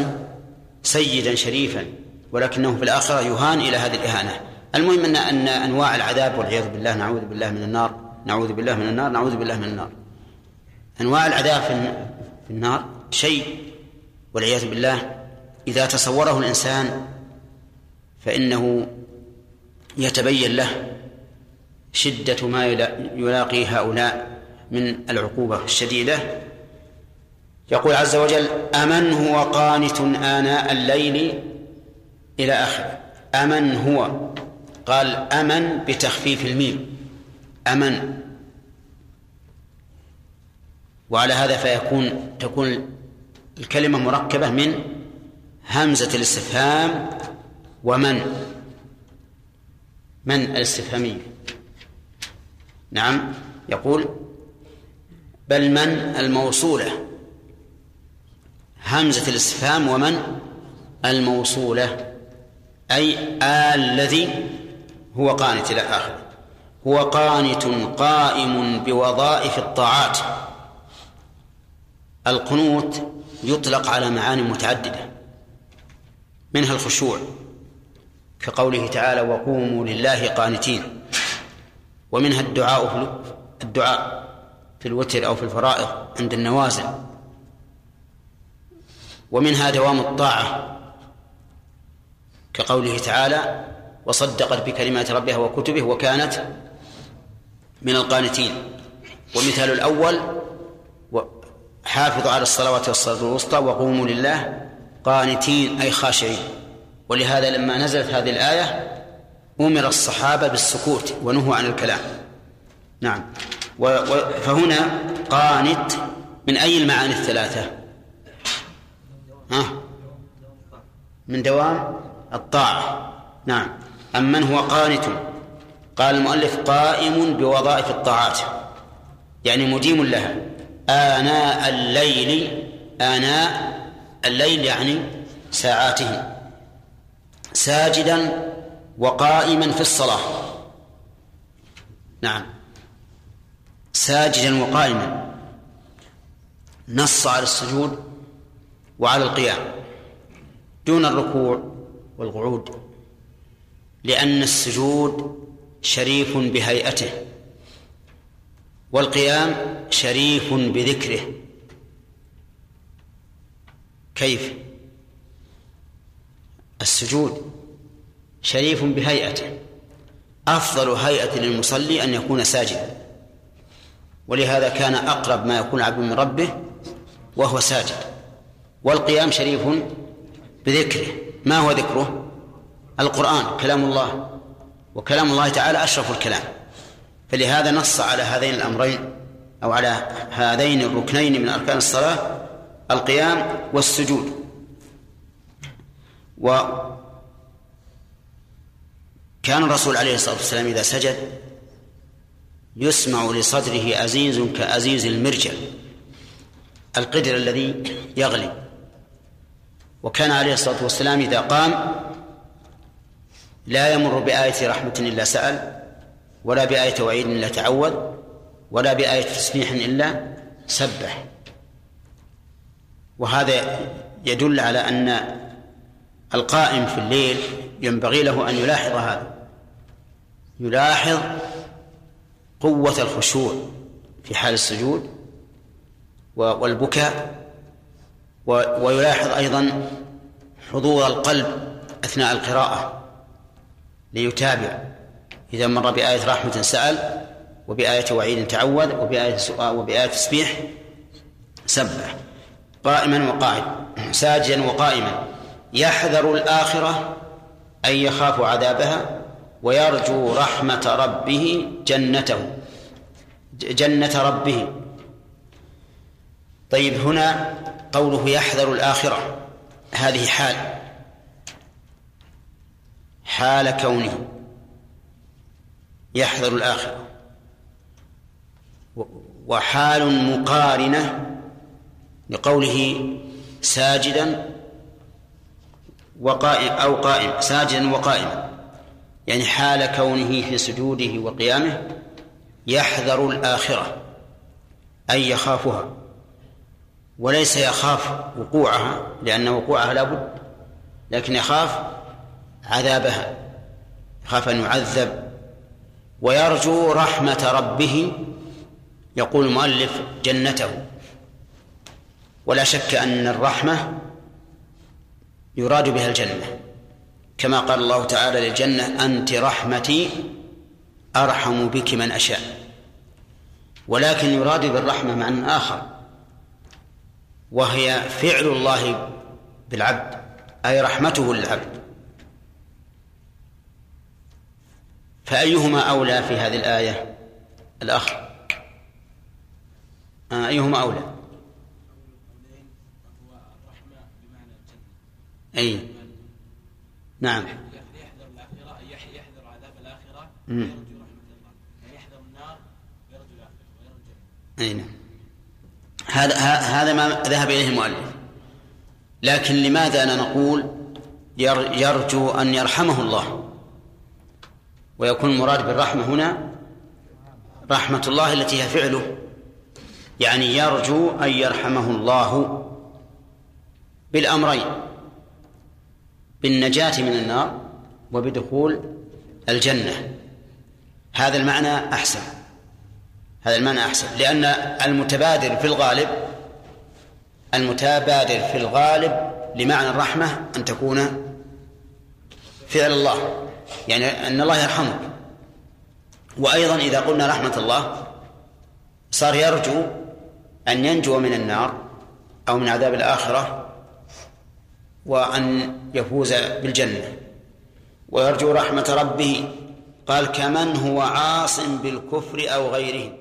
سيدا شريفا ولكنه في الآخرة يهان إلى هذه الإهانة. المهم أن أن أنواع العذاب والعياذ بالله نعوذ بالله من النار نعوذ بالله من النار نعوذ بالله من النار. أنواع العذاب في النار شيء والعياذ بالله. إذا تصوره الإنسان فإنه يتبين له شدة ما يلاقي هؤلاء من العقوبة الشديدة. يقول عز وجل أمن هو قانت آناء الليل إلى آخره أمن هو قال أمن بتخفيف الميم أمن. وعلى هذا فيكون تكون الكلمة مركبة من همزة الاستفهام ومن. من الاستفهامية نعم يقول بل من الموصولة؟ همزة الاستفهام ومن الموصولة؟ أي الذي هو قانت إلى آخره. هو قانت قائم بوظائف الطاعات. القنوت يطلق على معاني متعددة منها الخشوع. كقوله تعالى وقوموا لله قانتين. ومنها الدعاء في الدعاء في الوتر أو في الفرائض عند النوازل. ومنها دوام الطاعة كقوله تعالى وصدقت بكلمات ربها وكتبه وكانت من القانتين. ومثال الأول حافظوا على الصلوات والصلاة الوسطى وقوموا لله قانتين أي خاشعين. ولهذا لما نزلت هذه الآية أمر الصحابة بالسكوت ونهوا عن الكلام. نعم. فهنا قانت من أي المعاني الثلاثة؟ ها؟ من دوام الطاعة. نعم. أمن هو قانت؟ قال المؤلف قائم بوظائف الطاعات. يعني مديم لها. آناء الليل آناء الليل يعني ساعاته ساجدا وقائما في الصلاة. نعم. ساجدا وقائما. نص على السجود وعلى القيام. دون الركوع والقعود. لأن السجود شريف بهيئته. والقيام شريف بذكره. كيف؟ السجود شريف بهيئته أفضل هيئة للمصلي أن يكون ساجدا. ولهذا كان أقرب ما يكون عبد من ربه وهو ساجد. والقيام شريف بذكره. ما هو ذكره؟ القرآن كلام الله. وكلام الله تعالى أشرف الكلام. فلهذا نص على هذين الأمرين أو على هذين الركنين من أركان الصلاة القيام والسجود. و كان الرسول عليه الصلاة والسلام إذا سجد يسمع لصدره أزيز كأزيز المرجل القدر الذي يغلي. وكان عليه الصلاة والسلام إذا قام لا يمر بآية رحمة إلا سأل ولا بآية وعيد إلا تعوذ ولا بآية تسبيح إلا سبح. وهذا يدل على أن القائم في الليل ينبغي له أن يلاحظ هذا. يلاحظ قوة الخشوع في حال السجود والبكاء ويلاحظ أيضا حضور القلب أثناء القراءة ليتابع. إذا مر بآية رحمة سأل وبآية وعيد تعوذ وبآية سؤال وبآية تسبيح سبح. قائما وقاعد ساجدا وقائما. يحذر الآخرة أن يخاف عذابها ويرجو رحمة ربه جنته جنة ربه. طيب هنا قوله يحذر الآخرة هذه حال حال كونه يحذر الآخرة. وحال مقارنة لقوله ساجدا وقائم أو قائم ساجدا وقائما. يعني حال كونه في سجوده وقيامه يحذر الآخرة أي يخافها. وليس يخاف وقوعها لأن وقوعها لا بد لكن يخاف عذابها يخاف أن يعذب. ويرجو رحمة ربه يقول المؤلف جنته. ولا شك أن الرحمة يراد بها الجنة. كما قال الله تعالى للجنة أنت رحمتي أرحم بك من أشاء. ولكن يراد بالرحمة معنى آخر وهي فعل الله بالعبد أي رحمته للعبد. فأيهما أولى في هذه الآية الأخ آه، أيهما أولى؟ أي. نعم. يحذر الآخرة يحذر عذاب الآخرة. ويرجو رحمة الله. يعني يحذر النار ويرجو الآخرة ويرجو أي نعم. هذا هذا ما ذهب إليه المؤلف. لكن لماذا لا نقول ير- يرجو أن يرحمه الله؟ ويكون المراد بالرحمة هنا رحمة الله التي هي فعله. يعني يرجو أن يرحمه الله بالأمرين. بالنجاة من النار وبدخول الجنة. هذا المعنى أحسن. هذا المعنى أحسن. لأن المتبادر في الغالب المتبادر في الغالب لمعنى الرحمة أن تكون فعل الله. يعني أن الله يرحمك وأيضا إذا قلنا رحمة الله صار يرجو أن ينجو من النار أو من عذاب الآخرة وأن يفوز بالجنة. ويرجو رحمة ربه. قال كمن هو عاص بالكفر أو غيره